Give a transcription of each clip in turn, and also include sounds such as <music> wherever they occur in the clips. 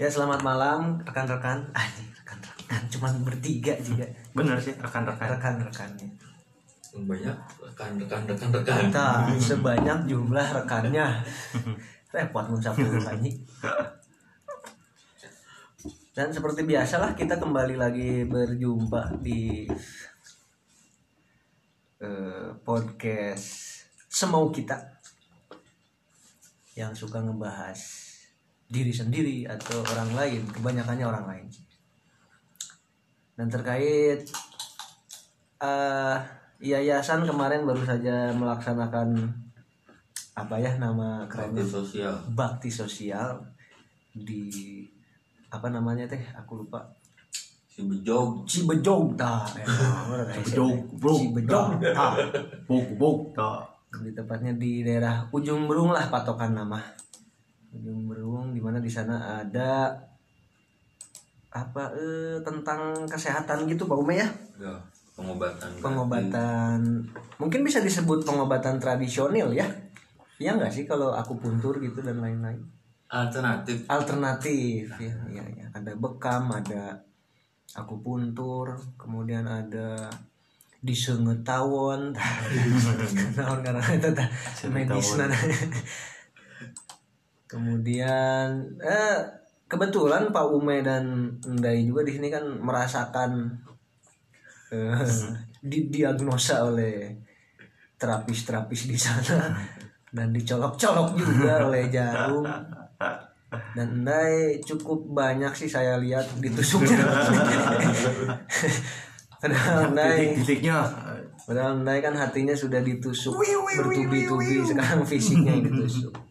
Ya selamat malam rekan-rekan. Anjing rekan-rekan cuman bertiga juga bener sih rekan-rekan rekan-rekannya. banyak rekan rekan rekan rekan Kita sebanyak jumlah rekannya. Repot mencapai anjing. Dan seperti biasalah kita kembali lagi berjumpa di eh, podcast semau kita yang suka ngebahas diri sendiri atau orang lain kebanyakannya orang lain dan terkait eh yayasan kemarin baru saja melaksanakan apa ya nama bakti kerennya sosial. Bakti sosial di apa namanya teh? Aku lupa. Si bejog Cibejong dah Cibejong, bro. Cibejong tah buk buk tak di tepatnya di daerah ujung berung lah patokan nama. Ujung berung di sana ada apa eh tentang kesehatan gitu Pak Ume ya? Ya pengobatan pengobatan. Mungkin bisa disebut pengobatan tradisional ya? Iya nggak sih kalau aku puntur gitu dan lain-lain? Alternatif. Alternatif ya, ya, ya. ada bekam ada aku puntur kemudian ada disengetawon. <laughs> Naon karena itu medis kemudian eh kebetulan Pak Ume dan Ndai juga di sini kan merasakan eh, didiagnosa oleh terapis-terapis di sana <laughs> dan dicolok-colok juga <laughs> oleh jarum. Dan Ndai cukup banyak sih saya lihat ditusuknya <laughs> padahal Ndai titik-titiknya padahal Ndai kan hatinya sudah ditusuk bertubi-tubi sekarang fisiknya yang ditusuk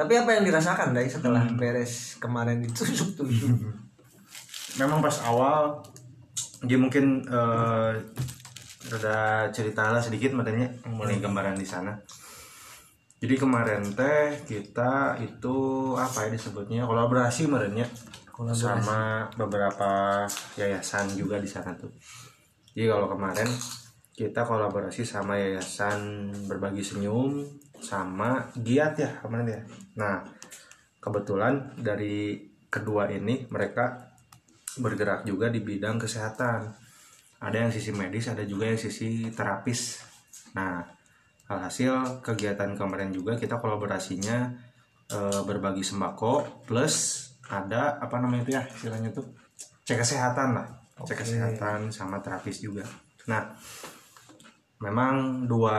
tapi apa yang dirasakan Ndai setelah beres kemarin ditusuk-tusuk? <laughs> Memang pas awal dia mungkin eh ada cerita lah sedikit matanya mulai gambaran di sana. Jadi kemarin teh kita itu apa ya disebutnya kolaborasi merenya sama beberapa yayasan juga di sana tuh. Jadi kalau kemarin kita kolaborasi sama yayasan berbagi senyum sama giat ya kemarin ya? Nah kebetulan dari kedua ini mereka bergerak juga di bidang kesehatan. Ada yang sisi medis ada juga yang sisi terapis. Nah alhasil kegiatan kemarin juga kita kolaborasinya eh, berbagi sembako plus ada apa namanya itu ya istilahnya tuh cek kesehatan lah. Cek Oke. kesehatan sama terapis juga. Nah memang dua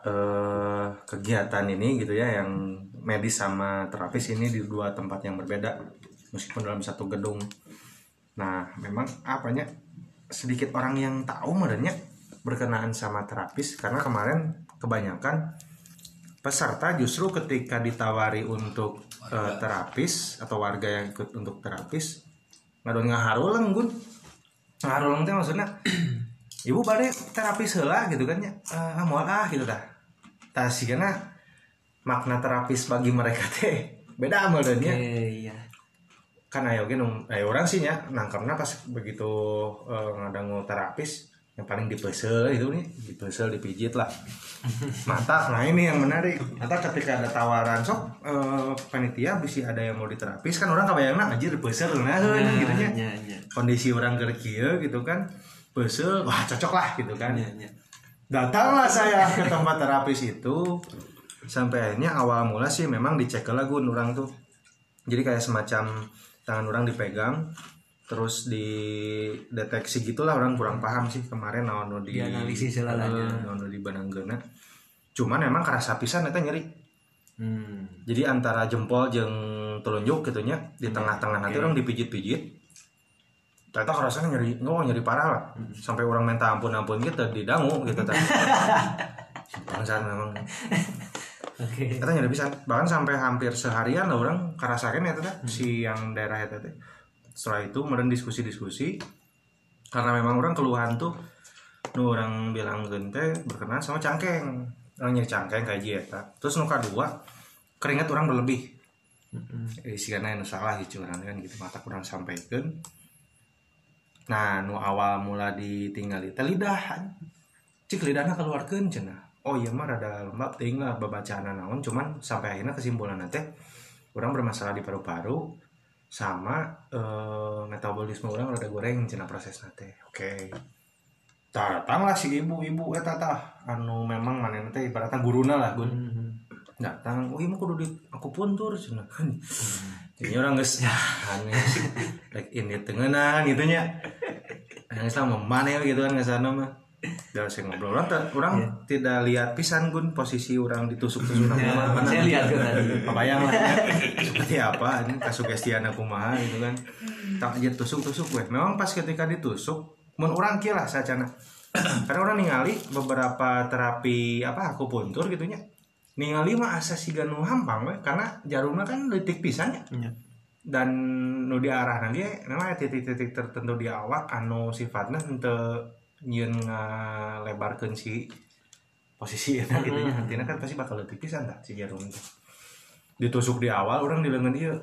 eh, kegiatan ini gitu ya yang medis sama terapis ini di dua tempat yang berbeda meskipun dalam satu gedung. Nah memang apanya sedikit orang yang tahu merenya berkenaan sama terapis karena kemarin kebanyakan peserta justru ketika ditawari untuk eh, terapis atau warga yang ikut untuk terapis ngadon ngaharuleng gun. Ngaharuleng teh maksudnya ibu bade terapis heula gitu kan ya ah moal ah gitu dah. Tah karena makna terapis bagi mereka <laughs> teh beda amal dan ya iya. Kan ayo ge nu ayo orang sih nya nangkapna pas begitu eh, ngadangu terapis yang paling dipesel itu nih dipesel dipijit lah. Mata nah ini yang menarik. Atau ketika ada tawaran sok eh, panitia bisa ada yang mau diterapis kan orang kebayangna anjir dipesel nah gitu nya iya, iya. kondisi orang kerja gitu kan pesel wah cocok lah gitu kan. Iya, iya. datanglah saya ke tempat terapis itu. Sampai akhirnya awal mula sih memang dicek lagu orang tuh. Jadi kayak semacam tangan orang dipegang terus dideteksi gitulah orang kurang paham sih kemarin naon di Dianalisis selalanya. Eh, naon nu di bananggeuna cuman emang kerasa pisan eta nyeri. Hmm. jadi antara jempol jeung telunjuk gitu nya di tengah-tengah nanti orang dipijit-pijit ternyata kerasanya nyeri oh nyeri parah lah. Sampai orang minta ampun ampun gitu didangu gitu tadi <laughs> bangsat memang. Nyeri pisan bahkan sampai hampir seharian lah orang kerasakan ya teh si yang daerah itu teh. Setelah itu kemudian diskusi-diskusi. Karena memang orang keluhan tuh nu orang bilang gente berkenaan sama cangkeng. Orang nyeri cangkeng kayak eta terus nu kedua keringat orang berlebih. Eh, sih karena yang salah orang kan gitu mata kurang sampaikan nah nu awal mula ditinggali teh lidah cik lidahnya keluarkan cenah. Oh iya mah rada lembab ting lah babacaan naon cuman sampai akhirnya kesimpulan teh orang bermasalah di paru-paru sama eh, metabolisme orang rada goreng cina proses nate oke. Datanglah si ibu-ibu eta tah anu memang mana teh ibaratnya guruna lah gun. Hmm. datang oh iya kudu di aku puntur cina <laughs> jadi orang geus ya. Aneh. Like ini tengenan gitu nya yang Islam mana gitu kan ngesana mah. Udah saya ngobrol. Orang, orang tidak lihat pisan gun posisi orang ditusuk-tusuk. Nama mana saya lihat kan tadi. Kebayang lah ya. seperti apa ini kasugestian aku mah gitu kan. Tak aja tusuk-tusuk gue memang pas ketika ditusuk mun orang kira sacana karena orang ningali beberapa terapi apa aku puntur gitu nya ningali mah asa si ganu hampang we. Karena jarumnya kan letik pisan ya. Iya. dan nu diarah nanti memang titik-titik tertentu di awak anu sifatnya untuk nyeun ngalebarkeun si posisi enak gitu nya artinya kan pasti bakal letik pisan tak si jarum itu. Ditusuk di awal orang di lengan dia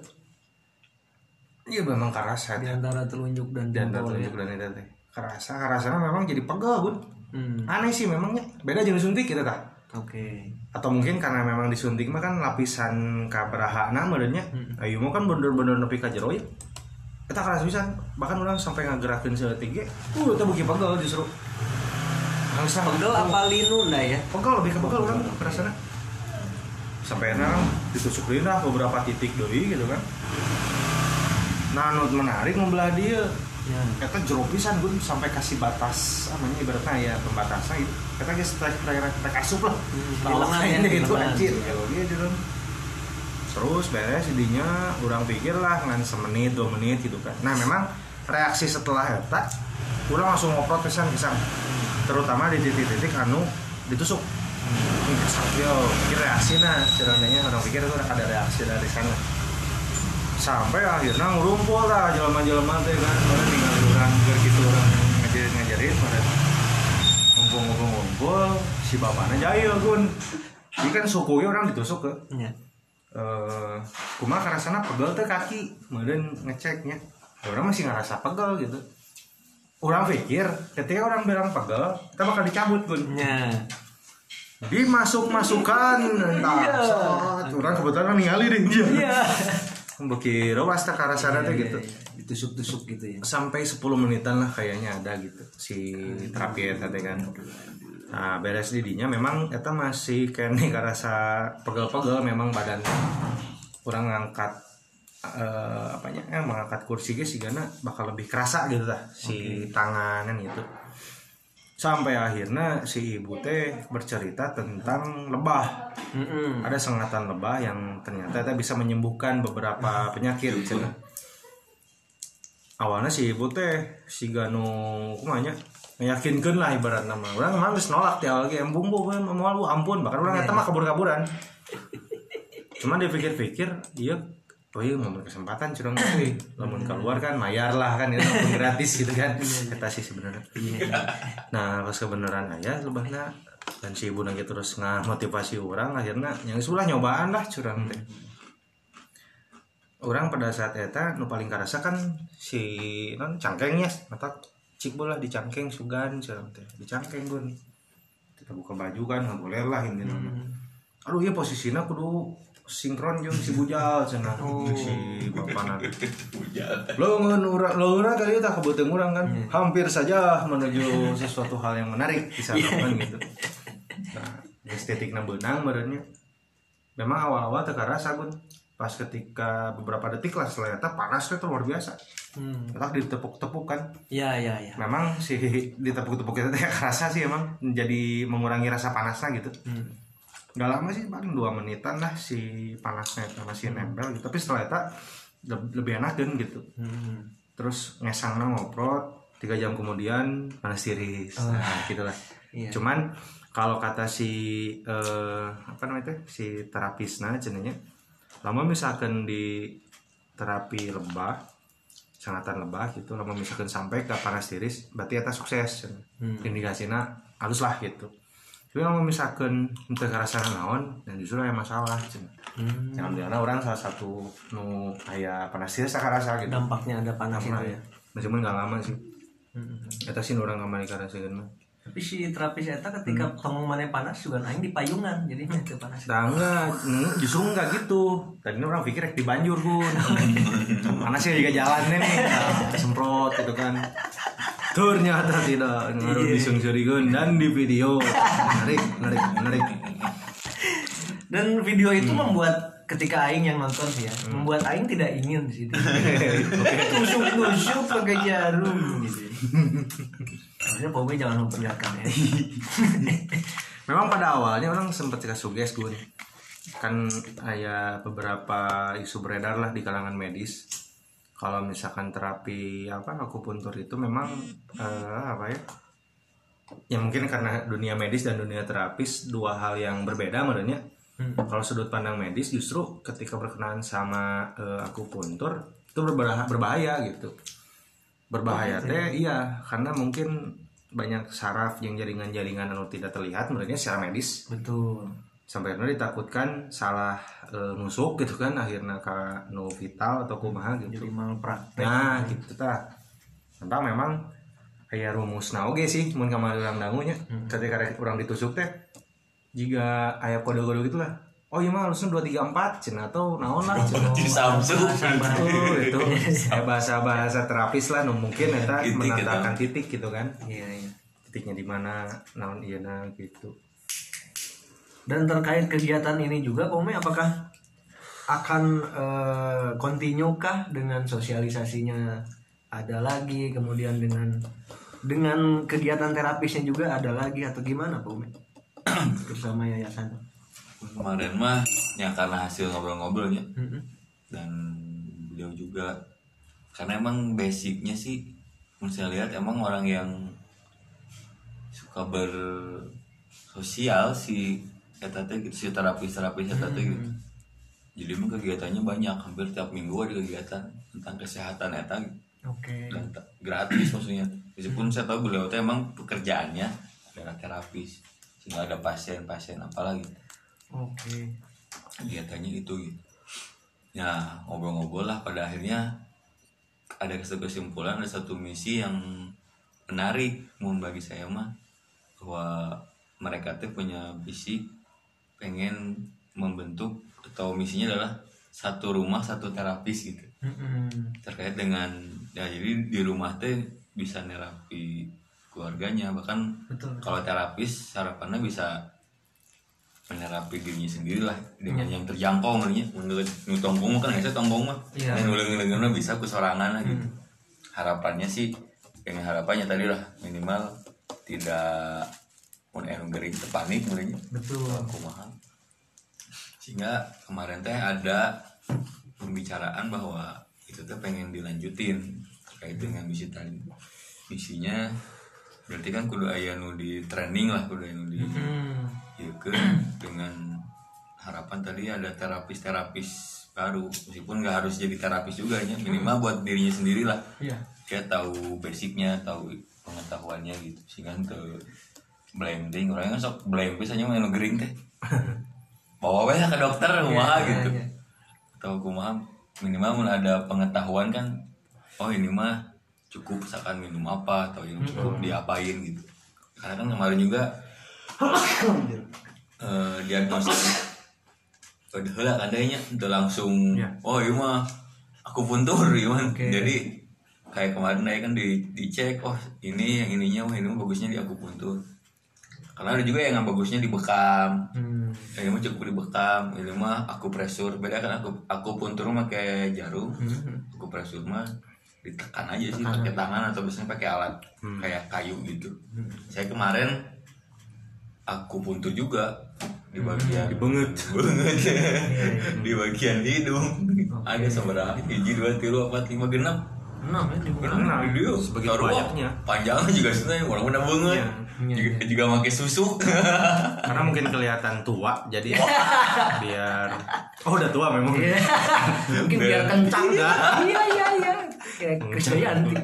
iya memang kerasa. Di antara telunjuk dan dan jempol ya. tunjuk dan itu teh. Kerasa kerasa memang jadi pegel bun. Hmm. aneh sih memangnya. Beda jenis suntik kita tak Oke. atau mungkin karena memang disuntik mah kan lapisan kabrahana merenya ayo mau kan bener-bener nepi ka jero ya kita keras bisa bahkan orang sampai ngagerakin seetik ge uh itu bagi pegel justru. Nggak Pegel apa linu ndak ya? pegel lebih ke pegel orang perasaan sampai enak ditusuk lah beberapa titik deui gitu kan. Nah menarik membelah dia Ya. kita jero pisan gun sampai kasih batas namanya ibaratnya ya pembatasan gitu. Kita geus trek trek trek asup lah. Hmm, Bawah hilangan ya, ini gitu. anjir kalau dia gitu terus beres jadinya orang pikir lah ngan semenit dua menit gitu kan. Nah memang reaksi setelah eta orang langsung ngoprot pisan pisan. Terutama di titik-titik anu ditusuk. Ini kesak yo pikir reaksi nah ceritanya orang pikir itu ada reaksi dari sana sampai akhirnya ngurumpul lah jelema-jelema teh kan. Orang tinggal orang gitu orang ngajarin ngajarin pada ngumpul-ngumpul si bapaknya jahil gun. Jadi kan sukunya orang ditusuk ke. Ya. eh kumaha karasana pegel teh kaki. Kemudian ngeceknya. Orang masih ngerasa pegel gitu. Orang pikir ketika orang bilang pegel kita bakal dicabut gun. Ya. dimasuk masukan entah set. orang kebetulan ningali deh dia. Iya. Bekira pasti karasana teh gitu. Ditusuk-tusuk gitu ya. sampai 10 menitan lah kayaknya ada gitu. Si terapi eta teh kan. Nah beres didinya memang eta masih kene karasa pegel-pegel memang badan kurang ngangkat eh apanya eh, mengangkat kursi ge sigana bakal lebih kerasa gitu lah si tanganan gitu sampai akhirnya si ibu teh bercerita tentang lebah Mm-mm. ada sengatan lebah yang ternyata itu bisa menyembuhkan beberapa penyakit cenah. awalnya si ibu teh si ganu kumanya meyakinkan lah ibarat nama orang emang geus nolak di awal ge embung bu mau ampun bahkan orang eta mah kabur-kaburan cuma dipikir-pikir iya oh iya mau kesempatan curang tapi lamun keluar kan mayar lah kan itu pun gratis gitu kan. Kata sih sebenarnya. Nah pas kebenaran ayah lebahna dan si ibu nanya terus nggak motivasi orang akhirnya yang sulah nyobaan lah curang teh. Orang pada saat eta nu paling karasa kan si non cangkengnya mata cik bola di cangkeng sugan curang teh. Di cangkeng gun kita buka baju kan nggak boleh lah ini nama aduh iya posisinya kudu sinkron jeung si bujal cenah si bapak nanti lo urang lo urang kali tak kebetulan urang kan? Hampir saja menuju sesuatu hal yang menarik bisa lakukan gitu. Nah estetiknya benang badannya. Memang awal-awal terkarasa gun pas ketika beberapa detik lah setelah itu panasnya tuh luar biasa. Hmm. tak ditepuk-tepuk kan? Ya ya ya. memang si ditepuk-tepuk itu teh kerasa sih emang. Jadi mengurangi rasa panasnya gitu. Hmm. Gak lama sih paling dua menitan lah si panasnya itu masih nempel gitu tapi setelah itu le- lebih enak kan gitu Hmm. terus ngesangna ngoprot tiga jam kemudian panas tiris nah gitulah Iya. cuman kalau kata si eh, apa namanya itu si terapisna cenanya lama misalkan di terapi lebah sengatan lebah gitu lama misalkan sampai ke panas tiris berarti eta sukses. Hmm. indikasinya halus lah gitu tapi kalau misalkan untuk kerasa naon dan justru ada masalah. Hmm. yang di mana orang salah satu nu kayak panas tiris rasa gitu Dampaknya ada panas itu Pernah ya. ya. Nah, cuman gak lama sih. Hmm. Eta sih orang kamar di karasian mah. tapi si terapis eta ketika tong mana panas juga aing di payungan jadi itu panas Nah, enggak, Hmm, justru enggak gitu. Tadi orang pikir di banjur pun. Mana sih juga jalannya nih, nah, semprot gitu kan. Ternyata tidak ngaruh disungsurikan dan di video. Menarik, menarik, menarik. dan video itu membuat ketika aing yang nonton sih ya membuat aing tidak ingin di situ <laughs> tusuk tusuk pakai jarum gitu harusnya Pomi jangan memperlihatkan ya <laughs> Memang pada awalnya orang sempat cerita suges gue nih. Kan ada beberapa isu beredar lah di kalangan medis. Kalau misalkan terapi apa akupuntur itu memang eh, apa ya? Ya mungkin karena dunia medis dan dunia terapis dua hal yang berbeda menurutnya. Kalau sudut pandang medis justru ketika berkenaan sama eh, akupuntur itu berbahaya, berbahaya gitu. Berbahaya teh iya karena mungkin banyak saraf yang jaringan-jaringan anu tidak terlihat menurutnya secara medis betul sampai akhirnya ditakutkan salah e, nusuk gitu kan akhirnya ke nu vital atau kumaha jadi gitu. malpraktek. Nah gitu tah. Tentang memang kayak rumus nah oke sih mun kamar orang dangunya ketika rek orang ditusuk teh jika ayah kode-kode gitu lah oh iya mah harusnya dua tiga empat cina atau naon lah. <laughs> Di Samsung. Itu kayak bahasa-bahasa terapis lah nu mungkin eta Titik, menandakan titik gitu kan. Iya iya. Titiknya di mana naon iya nah gitu dan terkait kegiatan ini juga Pome apakah akan continue kah dengan sosialisasinya ada lagi? Kemudian dengan dengan kegiatan terapisnya juga ada lagi atau gimana Pome <clears throat> bersama yayasan. Kemarin mah ya karena hasil ngobrol-ngobrolnya. Mm-mm. dan beliau juga karena emang basicnya sih saya lihat emang orang yang suka bersosial si eta teh gitu si terapis terapis eta teh gitu jadi emang kegiatannya banyak hampir tiap minggu ada kegiatan tentang kesehatan eta gitu. oke. Dan ta- gratis maksudnya. Meskipun saya tahu beliau teh emang pekerjaannya adalah terapis sehingga ada pasien-pasien apalagi. Oke. Kegiatannya itu gitu. Ya ngobrol-ngobrol lah pada akhirnya ada satu kesimpulan ada satu misi yang menarik mau bagi saya mah bahwa mereka tuh punya visi pengen membentuk atau misinya adalah satu rumah satu terapis gitu. Mm-mm. terkait dengan ya jadi di rumah teh bisa nerapi keluarganya bahkan betul kalau terapis harapannya bisa menerapi dirinya sendiri lah dengan yang terjangkau namanya menurut nu tonggong mah kan biasa tonggong mah. Iya. yang ulang bisa ke sorangan lah gitu harapannya sih dengan harapannya tadi lah minimal tidak mun anu gering terpanik mulanya betul. Aku mahal sehingga kemarin teh ada pembicaraan bahwa itu teh pengen dilanjutin terkait dengan misi tadi. Misinya berarti kan kudu aya nu di training lah kudu aya nu di Hmm. ya ke dengan harapan tadi ada terapis-terapis baru. Meskipun nggak harus jadi terapis juga ya minimal buat dirinya sendiri lah kayak tahu basicnya tahu pengetahuannya gitu. Sehingga ke blending. Orangnya kan sok blending biasanya main gering teh <laughs> bawa lah ke dokter kumaha iya, gitu iya. atau kumaha minimal mun ada pengetahuan kan oh ini mah cukup misalkan minum apa atau yang cukup diapain gitu karena kan kemarin juga <coughs> eh diagnosis padahal adanya udah langsung Ya. oh iya mah aku puntur iya mah. Oke. jadi kayak kemarin aja kan di dicek oh ini yang ininya wah ini mah bagusnya di aku puntur karena ada juga yang bagusnya dibekam Hmm. yang mah cukup dibekam ini mah aku presur beda kan aku aku puntur mah pakai jarum. Hmm. aku presur mah ditekan aja sih pakai tangan atau biasanya pakai alat Hmm. kayak kayu gitu. Hmm. saya kemarin aku puntur juga di bagian Dibenget. banget <laughs> di bagian hidung. Ada seberapa hiji dua tilu empat lima genap. Enam ya dia Sebegitu Taruh, banyaknya. panjangnya juga sebenarnya orang udah banget. Iya. Iya, juga, juga pakai susu. <laughs> Karena mungkin kelihatan tua jadi <laughs> biar oh udah tua memang. Iya. <laughs> mungkin biar kencang iya iya iya kayak Krisdayanti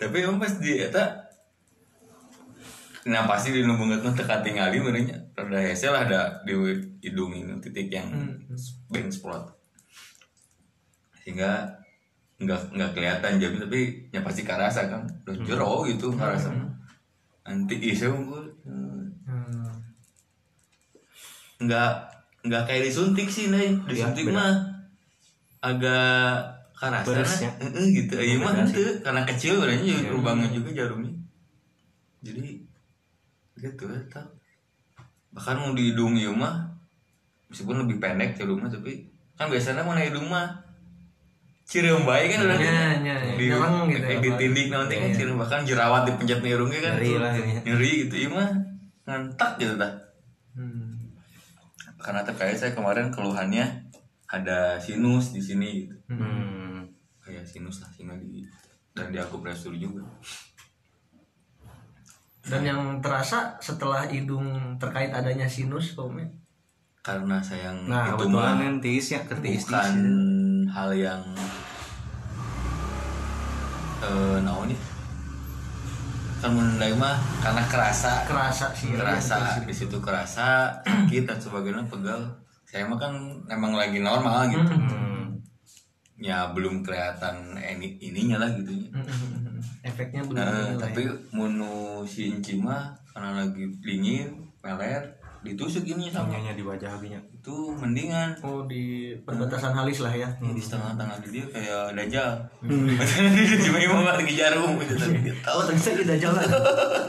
tapi emang pas di eta nah pasti di banget mah teka tingali merenya rada hese lah ada di hidung ini titik yang bank spot. Sehingga nggak nggak kelihatan jadi tapi ya pasti karasa kan. Udah jero gitu karasa anti isu unggul Hmm. nggak nggak kayak disuntik sih nih disuntik beda. mah agak karasa Beres ya. Heeh, gitu. Iya mah itu karena kecil berarti juga lubangnya juga jarumnya. Jadi gitu tak bahkan mau di hidung iya mah meskipun lebih pendek jarumnya tapi kan biasanya mau hidung mah cireum baik kan udah Nya, nya, di nyeleng gitu ya, di tindik nanti kan cireum bahkan jerawat dipencet nih hidungnya kan Nyeri lah ini. nyeri gitu iya mah. Ngantak gitu dah. Hmm. karena terkait saya kemarin keluhannya ada sinus di sini gitu. Hmm. kayak sinus lah sinus di dan di akupresur juga. Dan yang terasa setelah hidung terkait adanya sinus, Pak Ume? karena saya yang Nah, itu mah yang tiis ya kertiis bukan hal yang eh naon ya kan menurut mah karena kerasa kerasa sih. ya. kerasa di situ kerasa sakit dan sebagainya pegal saya mah kan emang lagi normal gitu Hmm. ya belum kelihatan ini ininya lah gitu Efeknya belum dinilai. tapi munu si Inci mah karena lagi dingin, meler, ditusuk ini sama Samanya di wajah abinya. itu mendingan Oh di perbatasan halis lah ya. Ini di setengah-tengah di dia kayak dajal. Hmm. Cuma imam lagi jarum gitu tapi dia Oh tahu. ternyata tidak jalan.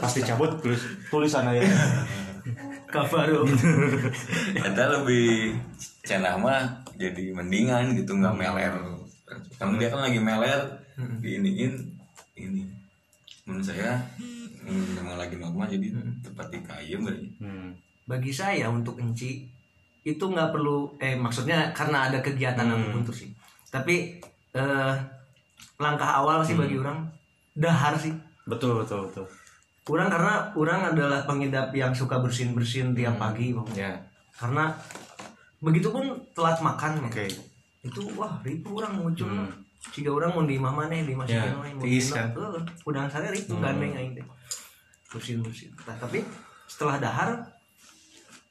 Pasti cabut tulis tulisan aja. Kabaru. Kita <laughs> lebih cenah mah jadi mendingan gitu nggak meler. Karena dia kan lagi meler, diiniin ini. Menurut saya hmm, memang lagi normal jadi tepat di kayu berarti. Hmm. Bagi saya untuk enci itu nggak perlu eh maksudnya karena ada kegiatan apa pun tuh sih. Tapi eh, langkah awal sih bagi orang dahar sih. Betul betul betul. Orang karena orang adalah pengidap yang suka bersin bersin tiap pagi, Bang. Ya. karena begitupun telat makan. Oke. itu wah ribu orang muncul jika orang mau di mama nih di masjid Ya, mau di kan. Udang saya ribu gandeng aing teh bersin bersin nah, tapi setelah dahar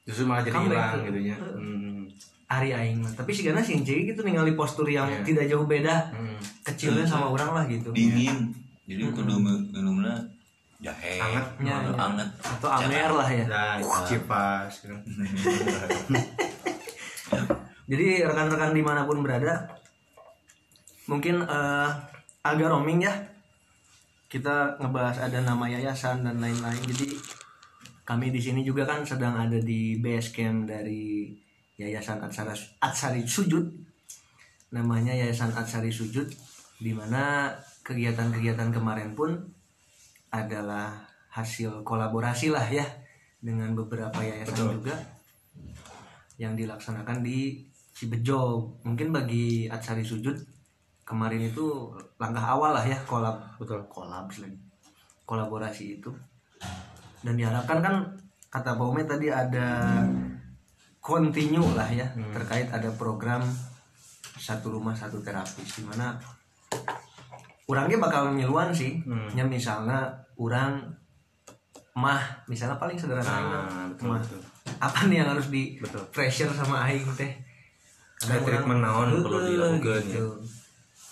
Justru malah jadi hilang gitu ya. Hmm. hari aing mah. tapi sih karena sinci gitu ningali postur yang tidak jauh beda Hmm. kecilnya sama orang lah gitu Dingin. Jadi kudu minumnya jahe. Anget. Ya, ya. Anget. atau amer lah ya Nah, cipas. gitu. <laughs> Jadi rekan-rekan di mana pun berada, mungkin eh, agak roaming ya. Kita ngebahas ada nama yayasan dan lain-lain. Jadi kami di sini juga kan sedang ada di base camp dari Yayasan Atsara, Atsari Sujud. Namanya Yayasan Atsari Sujud, di mana kegiatan-kegiatan kemarin pun adalah hasil kolaborasi lah ya dengan beberapa yayasan juga yang dilaksanakan di Cibejo. Mungkin bagi Atsari Sujud kemarin itu langkah awal lah ya kolab Betul. kolab lagi kolaborasi itu dan diharapkan kan kata Pak Ume tadi ada continue lah ya terkait ada program satu rumah satu terapis di mana orangnya bakal ngiluan sih. Nya misalnya orang mah misalnya paling sederhana Nah, betul, mah. betul. apa nih yang harus di Betul. pressure sama aing teh? Ada Karena treatment naon perlu dilakukan, gitu.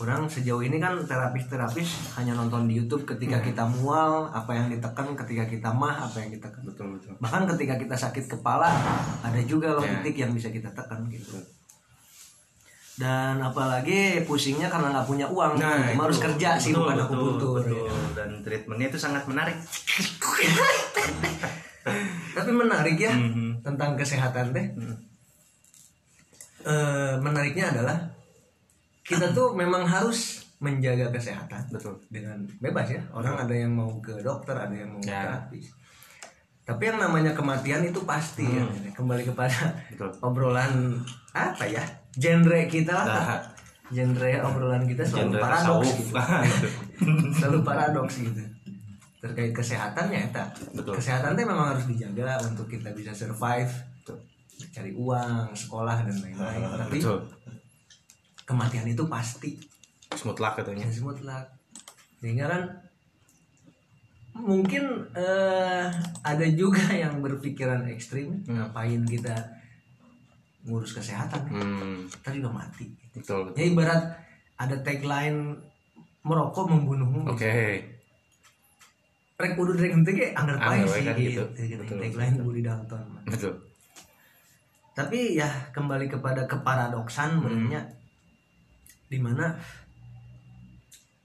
Orang sejauh ini kan terapis-terapis hanya nonton di YouTube ketika kita mual, apa yang ditekan ketika kita mah, apa yang ditekan. Betul betul. Bahkan ketika kita sakit kepala, ada juga loh titik yang bisa kita tekan gitu. Dan apalagi pusingnya karena nggak punya uang, harus itu. kerja sih Betul, bukan betul, betul. Dan treatmentnya itu sangat menarik. <laughs> Tapi menarik ya Mhm. tentang kesehatan teh. Eh, menariknya adalah kita tuh memang harus menjaga kesehatan Betul. dengan bebas ya. Orang ada yang mau ke dokter, ada yang mau ke Ya. terapis. Tapi yang namanya kematian itu pasti ya. Kembali kepada Betul. obrolan apa ya? Genre kita lah. Nah. Genre obrolan kita selalu Genre paradoks gitu. <laughs> Selalu paradoks gitu. Terkait kesehatan ya. Betul. Kesehatan itu memang harus dijaga untuk kita bisa survive, cari uang, sekolah dan lain-lain. Tapi Betul. Kematian itu pasti Mutlak katanya. yang mutlak sehingga kan mungkin eh, ada juga <laughs> yang berpikiran ekstrim ngapain kita ngurus kesehatan Hmm. tadi udah mati Betul. betul. ya ibarat ada tagline merokok membunuhmu Oke. rek kudu rek henteu ge anggar pae Anggar wae sih kan gitu. gitu, gitu. Betul, tagline Budi Dalton betul tapi ya kembali kepada keparadoksan menurutnya di mana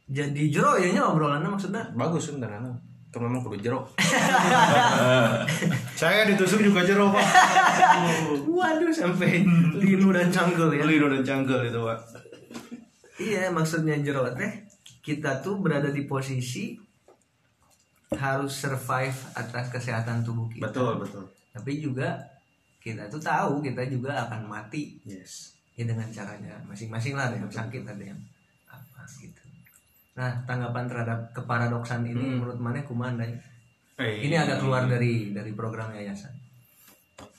jadi jero ya nya obrolannya maksudnya? Bagus sebenarnya itu memang kudu jeruk <laughs> saya ditusuk juga jeruk pak. Waduh sampai linu dan canggul ya. Lino dan cangkel itu pak. Iya maksudnya jero teh kita tuh berada di posisi harus survive atas kesehatan tubuh kita. Betul betul. Tapi juga kita tuh tahu kita juga akan mati. Yes ya dengan caranya masing-masing lah ada yang sakit ada yang apa gitu. Nah tanggapan terhadap keparadoksan ini Hmm. menurut mana kumaha Day? Eh, ini agak keluar dari dari program yayasan.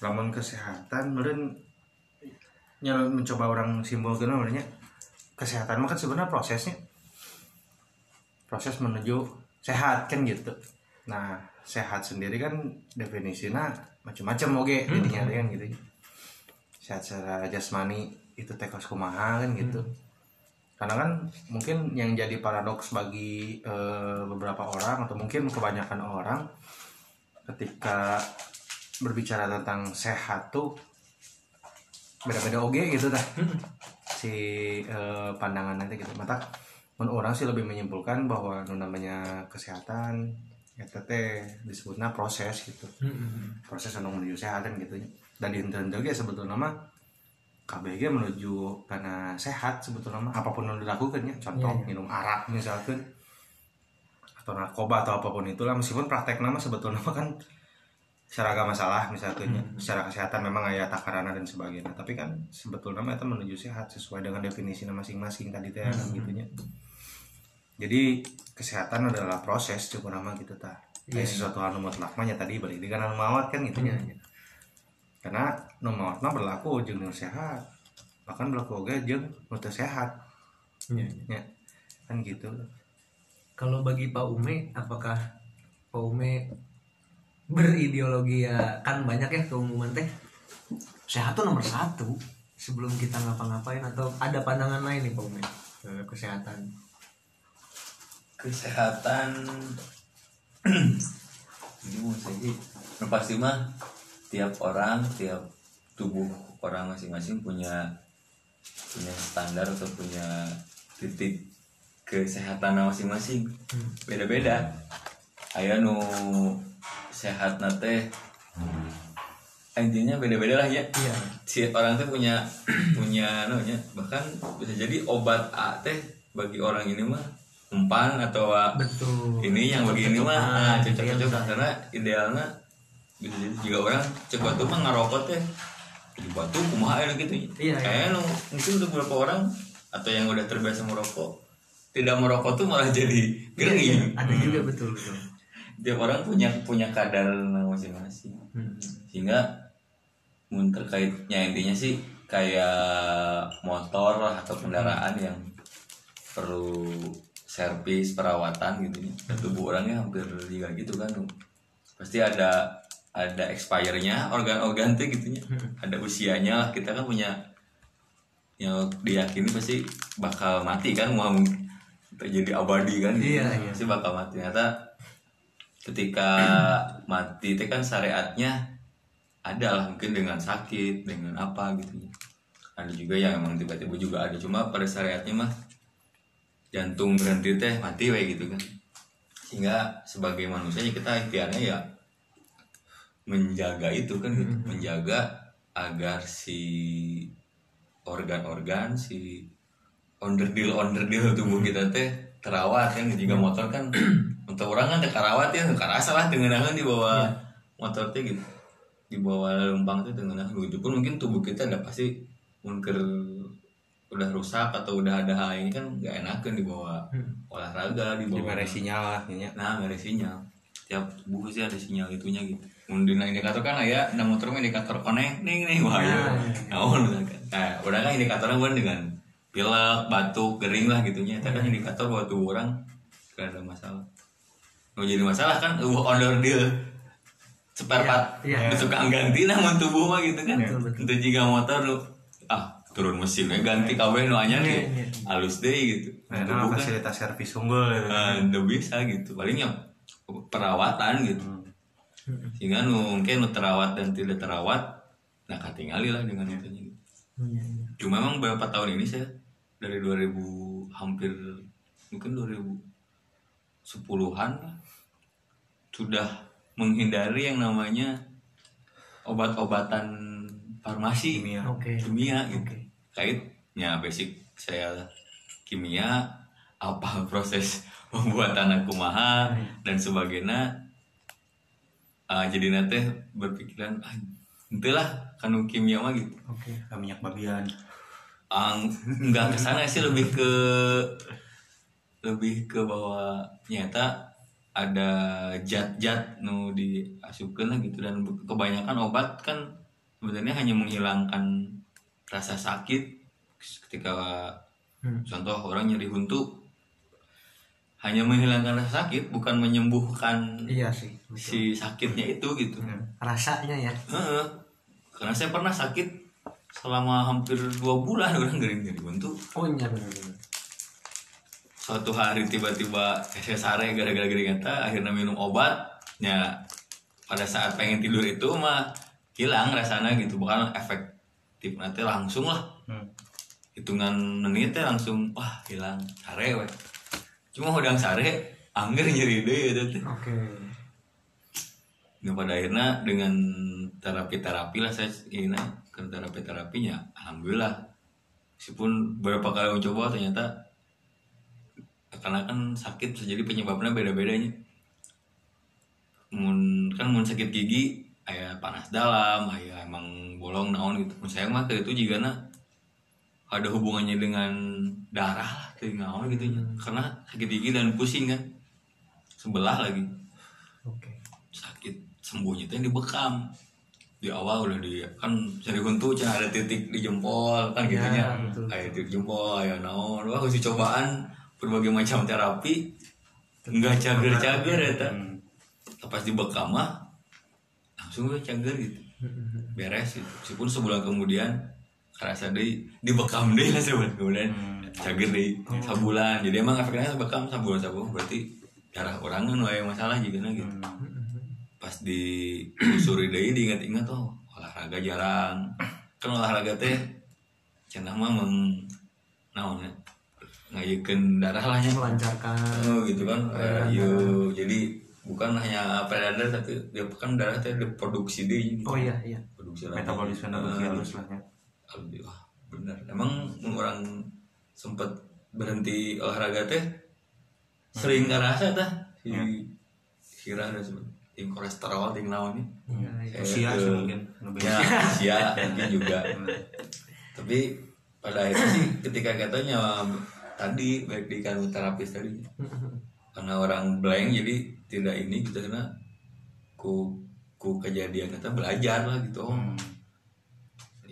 Lamun kesehatan meren. Nya mencoba orang simpulkan namanya kesehatan mah kan sebenarnya prosesnya. Proses menuju sehat kan gitu. Nah sehat sendiri kan definisinya macam-macam oke jadinya kan gitu. Sehat secara jasmani itu tekos kumaha kan gitu. Karena kan mungkin yang jadi paradoks bagi eh, beberapa orang atau mungkin kebanyakan orang ketika berbicara tentang sehat tuh beda-beda oge gitu dah si eh, pandangan nanti gitu. Mata menurut orang sih lebih menyimpulkan bahwa nu namanya kesehatan ya teh disebutnya proses gitu. Proses untuk menuju sehat kan gitu. Dan di henteu ge sebetulnya mah KBG menuju karena sehat sebetulnya mah apa pun yang dilakukan ya contoh Iya, iya. minum arak misalkan atau narkoba atau apa pun itulah meskipun praktek nama sebetulnya mah kan secara agak masalah misalkan ya. secara kesehatan memang ada takarana dan sebagainya tapi kan sebetulnya mah itu menuju sehat sesuai dengan definisi masing-masing tadi teh kan gitu nya. jadi kesehatan adalah proses cukup nama gitu tah Iya, Kayak sesuatu anu mutlak nya tadi berarti kan anu mawat kan gitu nya. Iya, iya. Karena mawat mah berlaku jeung nu sehat. Bahkan berlaku oge jeung nu teu sehat. Iya, iya. ya. Kan gitu. Kalau bagi Pak Ume apakah Pak Ume berideologi ya kan banyak ya keumuman teh? Sehat tuh nomor satu. Sebelum kita ngapa-ngapain atau ada pandangan lain nih Pak Ume ke kesehatan? Kesehatan. <clears throat> Ini mau saya sih. Nah, pasti mah tiap orang tiap tubuh orang masing-masing punya punya standar atau punya titik kesehatan masing-masing. Beda-beda. Aya nu sehat nate intinya beda-beda lah ya. Iya. Si orang tuh punya <clears throat> punya namanya bahkan bisa jadi obat A teh bagi orang ini mah umpan atau betul. ini yang bagi ini mah ah, iya, karena idealnya jadi juga orang cek batu mah ngarokok teh di batu kumaha ya gitu Iya, iya. kayaknya nu mungkin untuk beberapa orang atau yang udah terbiasa merokok tidak merokok tuh malah jadi Iya, iya. gering ada juga betul betul tiap orang punya punya kadar masing-masing Hmm. sehingga mun terkaitnya intinya sih kayak motor lah atau kendaraan yang perlu servis perawatan gitu ya. tubuh orangnya hampir juga gitu kan pasti ada ada expire-nya organ-organ tuh gitu ya. ada usianya lah kita kan punya yang diyakini pasti bakal mati kan mau terjadi abadi kan gitu. Iya, iya. pasti bakal mati ternyata ketika mati itu kan syariatnya ada lah mungkin dengan sakit dengan apa gitu ya. ada juga yang emang tiba-tiba juga ada cuma pada syariatnya mah jantung berhenti teh mati we gitu kan sehingga sebagai manusia ya kita ikhtiarnya ya menjaga itu kan gitu. menjaga agar si organ-organ si onderdil onderdil tubuh kita teh terawat kan juga motor kan <clears throat> untuk orang kan terawat ya kerasa lah dengan di bawah motor teh gitu. Di bawah lembang teh dengan begitu pun mungkin tubuh kita udah pasti mungkin udah rusak atau udah ada hal ini kan nggak enakan di bawah olahraga di di bawah sinyal lah nah nggak ada sinyal tiap buku sih ada sinyal itunya gitu Mungkin indikator kan ya, nah motor indikator connect nih nih wah ya. Nah, oh, misalkan. nah, udah kan indikatornya bukan dengan pilek, batuk, kering lah gitunya. Itu kan indikator buat tubuh orang gak ada masalah. Mau jadi masalah kan uh onder deal spare part Iya, itu tukang ganti namun tubuh mah gitu kan. Betul, betul. Itu jika motor lu ah turun mesinnya ganti kabel nu anyar Iya, iya. Halus deh gitu. nah, Tubuh kan fasilitas servis unggul gitu. Udah bisa gitu palingnya perawatan gitu Hmm. sehingga nu mungkin nu terawat dan tidak terawat nah katingali lah dengan itu Iya, iya. cuma memang beberapa tahun ini saya dari 2000 hampir mungkin 2010-an lah, sudah menghindari yang namanya obat-obatan farmasi Kimia. Oke. kimia gitu Oke. kaitnya basic saya kimia apa <laughs> proses pembuatan aku maha dan sebagainya. Ah, jadi nanti berpikiran ah, itulah kanu kimia mah gitu. Oke. Ah, minyak babian Ang nggak ke sana sih lebih ke lebih ke bahwa nyata ada zat-zat nu diasupkan lah gitu. Dan kebanyakan obat kan sebenarnya hanya menghilangkan rasa sakit ketika Hmm. contoh orang nyeri huntu hanya menghilangkan rasa sakit bukan menyembuhkan Iya sih. betul. si sakitnya itu gitu Rasanya ya. Heeh. karena saya pernah sakit selama hampir dua bulan orang gering nyeri huntu Oh iya benar-benar. suatu hari tiba-tiba saya sare gara-gara gering eta akhirnya minum obat ya pada saat pengen tidur itu mah hilang rasanya gitu bukan efektif nanti langsung lah Hmm. hitungan menit teh langsung wah hilang sare we cuma udang sare angger nyeri deh itu teh Oke. Nah, pada akhirnya dengan terapi-terapi lah saya ini ke terapi-terapinya alhamdulillah. Meskipun beberapa kali mencoba ternyata karena kan sakit jadi penyebabnya beda-bedanya. Mun kan mun sakit gigi aya panas dalam aya emang bolong naon gitu. Mun saya mah itu juga ada hubungannya dengan darah lah kayak naon gitu nya. karena sakit gigi dan pusing kan. Sebelah lagi. Oke. sakit sembuhnya teh dibekam. Di awal udah di kan cari huntu cah ada titik di jempol kan gitu Ya, nya betul. kayak titik jempol ya naon. Wah kasih cobaan. Berbagai macam terapi. Enggak cager-cager ya ta. Hmm. pas dibekam mah langsung gue cager gitu. Beres gitu. Meskipun sebulan kemudian kerasa deh dibekam deh lah sebulan kemudian cager deh sebulan jadi emang efeknya bekam sebulan sebulan berarti darah orang kan wae masalah juga nah gitu. Pas di usuri deui diingat-ingat oh olahraga jarang. Kan olahraga teh cenah mah meng naon ya ngayeukeun darah lah nya Melancarkan. oh gitu kan Eh, yo jadi bukan hanya peredaran tapi dia kan darah teh diproduksi deui Oh iya iya. produksi metabolisme lebih halus lah ya Alhamdulillah benar emang orang sempet berhenti olahraga teh sering ngerasa tah si Ya. sirah dan sebagainya ting kolesterol Iya, iya. usia Eh, sih mungkin ya usia <laughs> mungkin juga tapi pada akhirnya sih ketika katanya tadi baik di kanu terapis tadi karena orang blank jadi tidak ini gitu karena ku ku kejadian kata belajar lah gitu Hmm.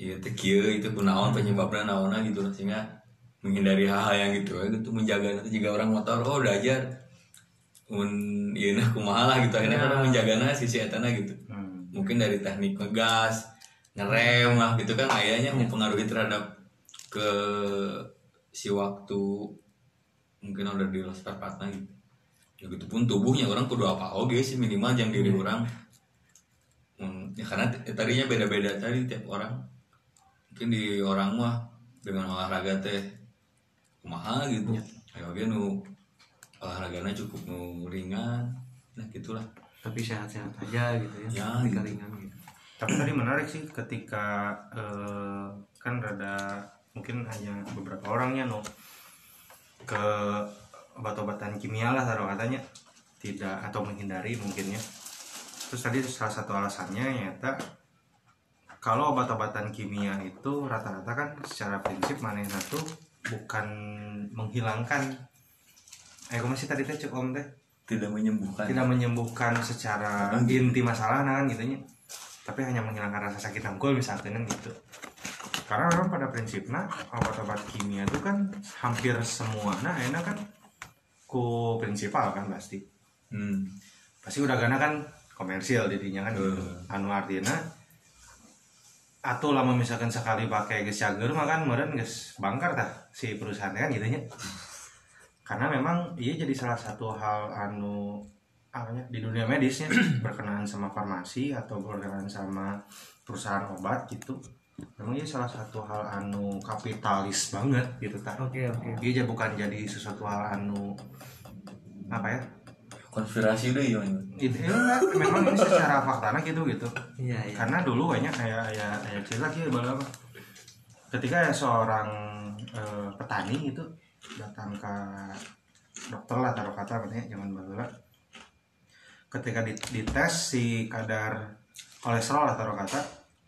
Iya teh kieu itu kunaon penyebabnya naona gitu sehingga menghindari hal-hal yang gitu. Ya gitu menjaga nanti jika orang motor oh belajar mun iya nah kumaha lah gitu. Akhirnya kan menjagana sisi etana gitu. Hmm. mungkin dari teknik ngegas ngerem lah gitu kan. Ayahnya mempengaruhi terhadap ke si waktu mungkin udah di spare partnya gitu. Ya gitu pun tubuhnya orang kudu apa oke sih minimal jangan diri orang. Hmm, ya karena tadinya beda-beda tadi tiap orang mungkin di orang mah dengan olahraga teh kumaha gitu ayo oke nu olahraganya cukup nu ringan nah gitulah Tapi sehat-sehat aja gitu ya. Ya, Tapi gitu. ringan gitu. tapi tadi menarik sih ketika eh, kan rada mungkin hanya beberapa orangnya no ke obat-obatan kimia lah taruh katanya tidak atau menghindari mungkinnya terus tadi salah satu alasannya nyata kalau obat-obatan kimia itu rata-rata kan secara prinsip mana satu bukan menghilangkan. Eh kok masih tadi teh cek om teh? Tidak menyembuhkan. Tidak menyembuhkan secara inti masalah nah kan gitu nya tapi hanya menghilangkan rasa sakit tangkul misalnya kan gitu. Karena memang pada prinsipnya obat-obat kimia itu kan hampir semua nah enak kan? Ku prinsipal kan pasti. Hmm. pasti udah gana kan komersil didinya kan gitu. Hmm. anu artinya atau lama misalkan sekali pakai geus cager mah kan meureun geus bangkar tah si perusahaan kan gitu nya karena memang iya jadi salah satu hal anu apa ya, di dunia medisnya <clears throat> berkenaan sama farmasi atau berkenaan sama perusahaan obat gitu. Memang ini salah satu hal anu kapitalis banget gitu tak Oke oke. dia aja bukan jadi sesuatu hal anu apa ya konspirasi deh ya itu ya, enggak, memang ini secara faktanya gitu gitu. Iya iya. karena dulu banyak kayak ya kayak cerita gitu bahwa apa? Ketika ya seorang eh, petani itu datang ke dokter lah taruh kata katanya zaman baheula ketika di- dites si kadar kolesterol lah taruh kata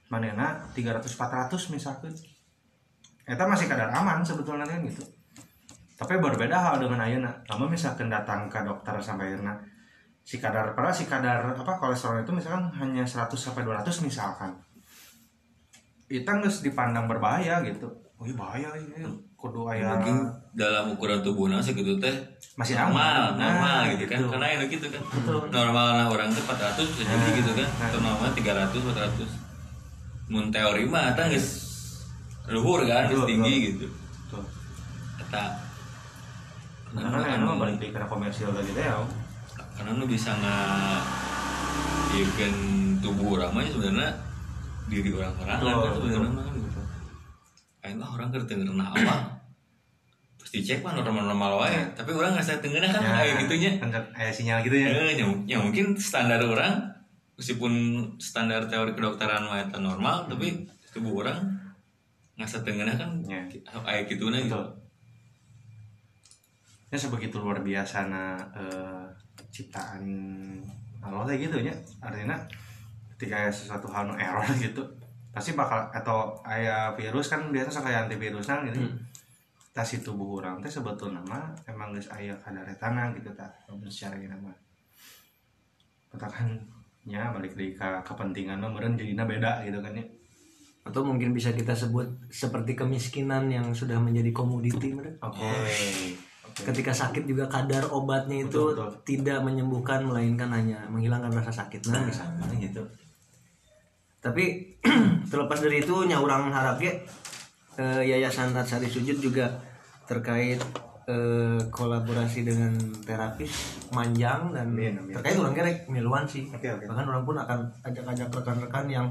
manena 300 400 misalkan. Eta masih kadar aman sebetulnya kan gitu tapi berbeda hal dengan ayeuna kamu misalkan datang ke dokter sampai akhirnya si kadar padahal si kadar apa kolesterol itu misalkan hanya 100 sampai 200 misalkan. Itu nggak dipandang berbahaya gitu. Oh iya bahaya ini. Kudu aya mungkin dalam ukuran tubuhnya segitu teh Masih normal aman. normal Nah, gitu kan. Gitu. karena enak gitu kan. Normal nah orang tuh 400 bisa jadi Nah, gitu kan. nah. atau normal 300 400 mun teori mah eta geus luhur kan geus Betul, tinggi betul. gitu. Eta Nah, karena anu, emang balik lagi karena komersial tadi teh ya karena nu bisa nggak bikin tubuh orang mah sebenarnya diri orang-orang kan betul. sebenarnya mah gitu. Aing mah orang denger nah apa pasti cek mah normal-normal wae tapi orang nggak saya denger kan kayak gitunya. kan aya sinyal gitu ya. Eh, ya, ya mungkin standar orang meskipun standar teori kedokteran mah normal tapi tubuh orang nggak setengahnya kan Ya. kayak gitu nah gitu ya sebegitu luar biasa na eh, ciptaan Allah kayak gitu ya. Artinya ketika ada sesuatu hal nu error <laughs> gitu pasti bakal atau aya virus kan biasa aya antivirusnya gitu. Tas si tubuh orang teh sebetulnya mah emang geus aya kadar tanah gitu tak secara gini mah katakan ya balik lagi ke kepentingan mah meureun jadinya beda gitu kan ya. Atau mungkin bisa kita sebut seperti kemiskinan yang sudah menjadi komoditi. Oke Oke. Ketika sakit juga kadar obatnya itu Betul, betul. tidak menyembuhkan melainkan hanya menghilangkan rasa sakit. Nah, misalnya. gitu Tapi <clears throat> terlepas dari itu nyaurang harap ya eh, Yayasan Tatsari Sujud juga terkait eh, kolaborasi dengan terapis manjang dan amin. terkait orang kerek miluan sih. Oke, oke. Bahkan orang pun akan ajak-ajak rekan-rekan yang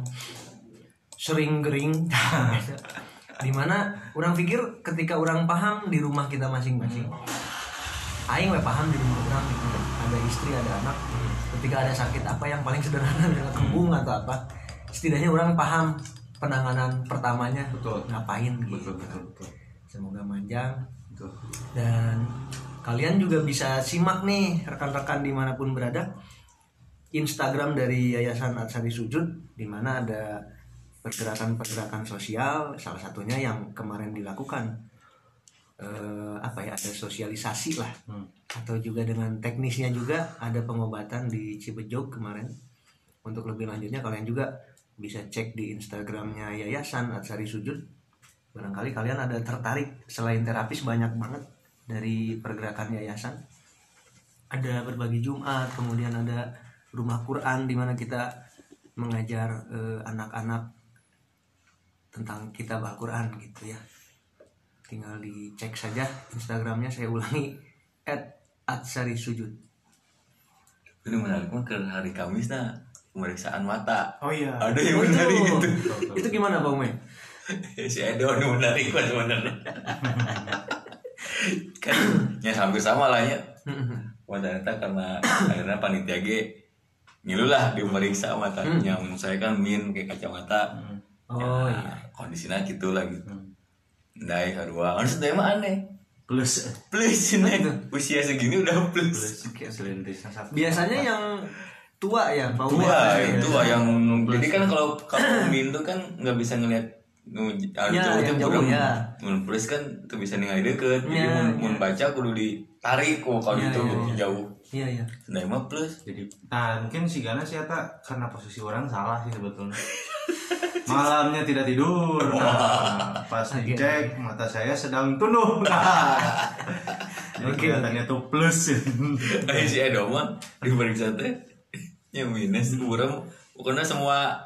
sering gering <laughs> di mana orang pikir ketika orang paham di rumah kita masing-masing. Aing we paham di rumah orang gitu. ada istri ada anak. Ketika ada sakit apa yang paling sederhana <laughs> adalah kembung atau apa setidaknya orang paham penanganan pertamanya. Betul. ngapain gitu. Betul betul betul. Semoga manjang. Betul. Dan kalian juga bisa simak nih rekan-rekan di mana pun berada. Instagram dari Yayasan Atsari Sujud di mana ada pergerakan-pergerakan sosial salah satunya yang kemarin dilakukan. Eh, apa ya ada sosialisasi lah. Hmm. atau juga dengan teknisnya juga ada pengobatan di Cibejog kemarin. Untuk lebih lanjutnya kalian juga bisa cek di Instagramnya Yayasan Atsari Sujud. Barangkali kalian ada tertarik selain terapis banyak banget dari pergerakan yayasan. Ada berbagi Jumat kemudian ada rumah Quran di mana kita mengajar eh, anak-anak tentang kitab Al-Quran gitu ya. Tinggal dicek saja Instagramnya saya ulangi at atsari sujud. Ini menarik ke hari Kamis nah pemeriksaan mata. Oh iya. Ada yang Oh, itu. menarik gitu Betul, betul. itu gimana Bang Ume? <laughs> si Edo menarik banget sebenarnya. <laughs> Kan ya hampir sama lah ya. Wah ternyata karena akhirnya panitia G ngilu lah diperiksa matanya. Saya kan min kayak kacamata oh ya, iya kondisinya gitu lah gitu. Ndai harua kan sudah emang aneh. Plus. Plus nih usia segini udah plus. Plus biasanya yang tua ya Pak tua Ya, yang tua yang jadi kan kalau <clears throat> kamu min tuh kan nggak bisa ngelihat nu anu Ya, jauh teh jauh, ya. mun plus kan tuh bisa ningali deket. Jadi Ya, mun, ya. mun baca kudu ditarik kok kalau Ya, itu ya, ya. jauh. Iya iya Ndai mah plus. Jadi nah mungkin si Gana sih Eta karena posisi orang salah sih sebetulnya <laughs> malamnya tidak tidur. <laughs> Nah, pas dicek mata saya sedang tunduk <laughs> nah, jadi kelihatannya tuh plus. <laughs> Ayo si Edo mah diperiksa teh ya minus burem karena semua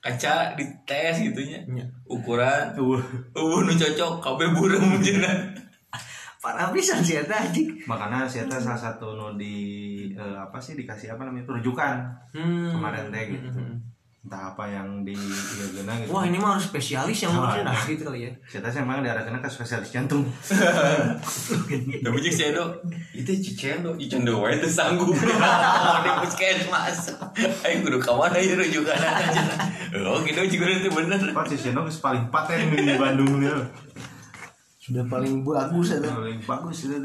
kaca dites gitunya. Iya. ukuran. Uh. Uh nu cocok. Kabeh burem cenah parah pisan sih eta anjing. Makanya saya teh salah satu nu di eh, apa sih dikasih apa namanya? Rujukan. Hmm. kemarin teh gitu entah apa yang di iya gena gitu wah ini mah harus spesialis yang ngurusin nah gitu kali ya saya teh emang diarahkan ke spesialis jantung Tapi cek saya dok, itu cicendo, cicendo wae itu sanggup. <laughs> Di puskesmas, ayo kudu kamana ya rujukan aja. <laughs> Oh gitu juga itu bener. Pak si Seno geus paling paten di Bandung dia sudah paling bagus eta paling bagus itu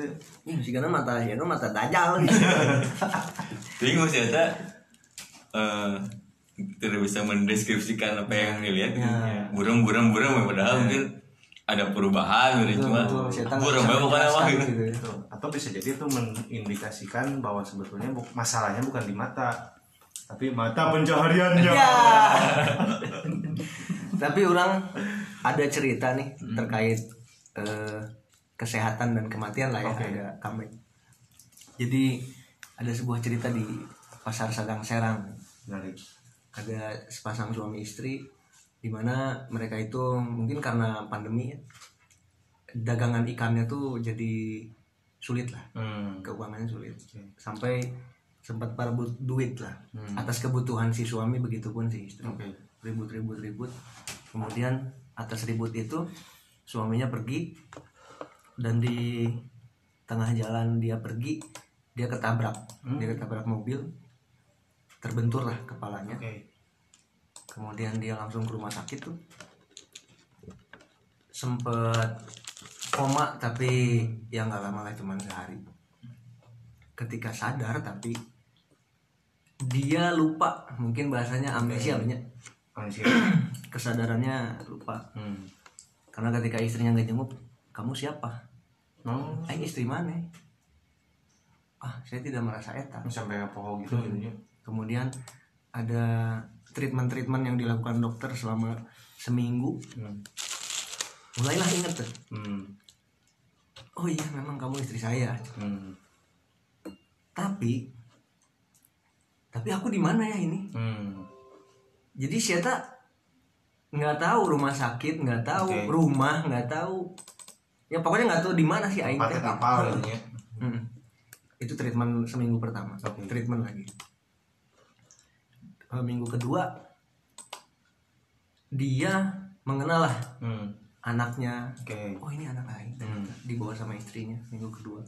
Ih, sih karena mata ya mata dajal. <laughs> Bingung sih eta. Eh, tidak bisa mendeskripsikan apa yang dilihat. Burung, burung, burung, padahal mungkin ada perubahan gitu cuma tahu burung bukan apa gitu. gitu ya. Atau bisa jadi itu mengindikasikan bahwa sebetulnya bu- masalahnya bukan di mata tapi mata pencahariannya Ya. <laughs> Tapi orang ada cerita nih Hmm. terkait eh, kesehatan dan kematian lah ya Oke. ada kami. Jadi ada sebuah cerita di pasar Sadang Serang. Menarik. Ada sepasang suami istri di mana mereka itu mungkin karena pandemi ya, dagangan ikannya tuh jadi sulit lah Hmm. keuangannya sulit Oke. sampai sempat parebut duit lah Hmm. atas kebutuhan si suami begitupun si istri Oke. ribut ribut ribut kemudian atas ribut itu suaminya pergi dan di tengah jalan dia pergi dia ketabrak dia ketabrak mobil terbentur lah kepalanya. Oke. kemudian dia langsung ke rumah sakit tuh. Sempet koma tapi ya nggak lama lah cuman sehari. Ketika sadar tapi dia lupa mungkin bahasanya amnesia banyak. Manusia. <clears throat> kesadarannya lupa. Hmm. karena ketika istrinya nggak jenguk kamu siapa? Oh, Aing istri mana? Ah saya tidak merasa eta sampai apa gitu gitu. Kemudian ada treatment-treatment yang dilakukan dokter selama seminggu Hmm. mulailah inget tuh Hmm. oh iya memang kamu istri saya Hmm. tapi tapi aku di mana ya ini Hmm. jadi saya tak nggak tahu rumah sakit nggak tahu Oke. rumah nggak tahu ya pokoknya nggak tahu di mana sih aing teh. Gitu ya. Mm. itu treatment seminggu pertama Oke. treatment lagi minggu kedua dia mengenal lah Hmm. anaknya Oke. oh ini anak aing Hmm. dibawa sama istrinya minggu kedua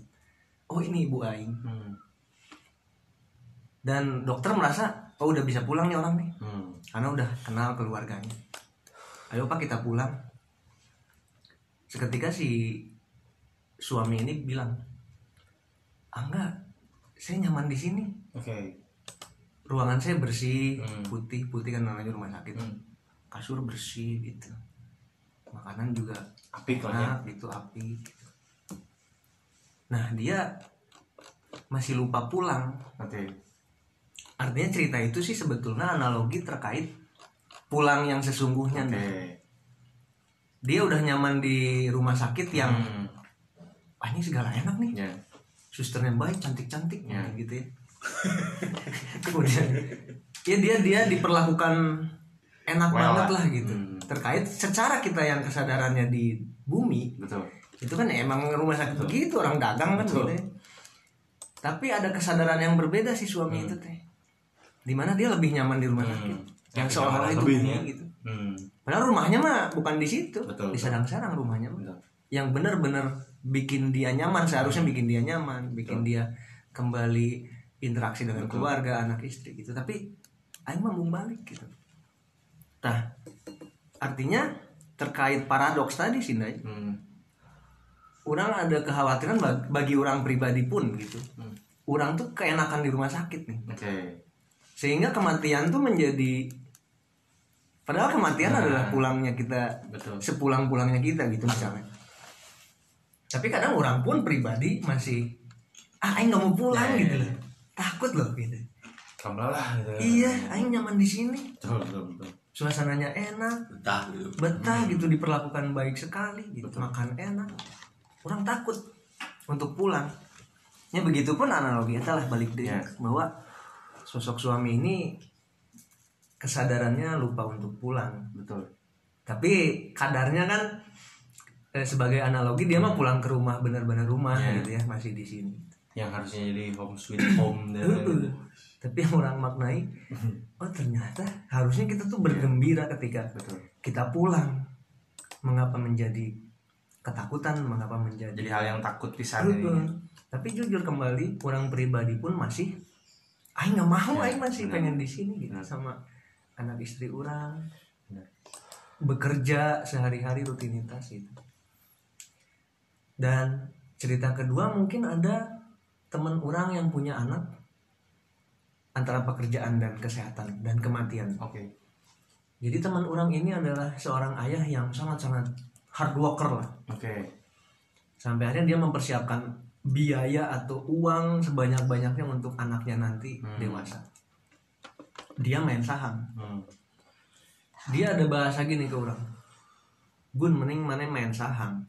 oh ini ibu aing Hmm. dan dokter merasa oh udah bisa pulang nih orang nih Hmm. karena udah kenal keluarganya ayo pak kita pulang seketika si suami ini bilang ah enggak saya nyaman di sini Oke. Ruangan saya bersih Hmm. putih putih kan namanya rumah sakit Hmm. kasur bersih gitu makanan juga Apik lah ya. enak gitu api gitu. nah dia masih lupa pulang Oke. artinya cerita itu sih sebetulnya analogi terkait pulang yang sesungguhnya Oke. nih. dia udah nyaman di rumah sakit yang Hmm. ah ini segala enak nih Ya. susternya baik cantik cantik Ya. gitu ya <laughs> kemudian ya dia dia diperlakukan enak Well banget lah. lah gitu Hmm. terkait secara kita yang kesadarannya di bumi Betul. itu kan emang rumah sakit begitu orang dagang kan Betul. gitu tapi ada kesadaran yang berbeda si suami itu teh di mana dia lebih nyaman di rumah Hmm. sakit yang seolah-olah itu bumi ya. gitu Hmm. padahal rumahnya mah bukan di situ Betul, di betul. sarang-sarang rumahnya mah Betul. yang benar-benar bikin dia nyaman seharusnya bikin dia nyaman bikin dia kembali interaksi dengan keluarga anak istri gitu tapi Aing mah mau balik gitu nah artinya terkait paradoks tadi sih Nay, Hmm. orang ada kekhawatiran bag- bagi orang pribadi pun gitu Hmm. orang tuh keenakan di rumah sakit nih Oke. sehingga kematian tuh menjadi padahal kematian Nah. adalah pulangnya kita Betul. sepulang-pulangnya kita gitu misalnya tapi kadang orang pun pribadi masih ah aing nggak mau pulang Ya, gitu ya, takut loh gitu lah gitu. ya. iya aing nyaman di sini Betul, betul, betul. suasananya enak Betah gitu. betah gitu diperlakukan baik sekali gitu makan enak orang takut untuk pulang ya begitu pun analogi lah balik deh Ya. bahwa sosok suami ini kesadarannya lupa untuk pulang Betul. tapi kadarnya kan eh, sebagai analogi dia mah pulang ke rumah benar-benar rumah Iya. gitu ya masih di sini yang harusnya jadi home sweet home dan Heeh. <clears throat> tapi yang orang maknai <clears throat> oh ternyata harusnya kita tuh bergembira ketika betul kita pulang mengapa menjadi ketakutan mengapa menjadi jadi hal yang takut pisan jadinya. tapi jujur kembali orang pribadi pun masih Aing nggak mau, Ya, Aing masih benar. pengen di sini gitu Benar. sama anak istri orang Benar. bekerja sehari-hari rutinitas gitu. Dan cerita kedua mungkin ada teman orang yang punya anak antara pekerjaan dan kesehatan dan kematian. oke Jadi teman orang ini adalah seorang ayah yang sangat-sangat hard worker lah. oke Sampai akhirnya dia mempersiapkan biaya atau uang sebanyak-banyaknya untuk anaknya nanti Hmm. dewasa. Dia main saham. Hmm. Dia ada bahasa gini ke orang. Gun mending mana main saham.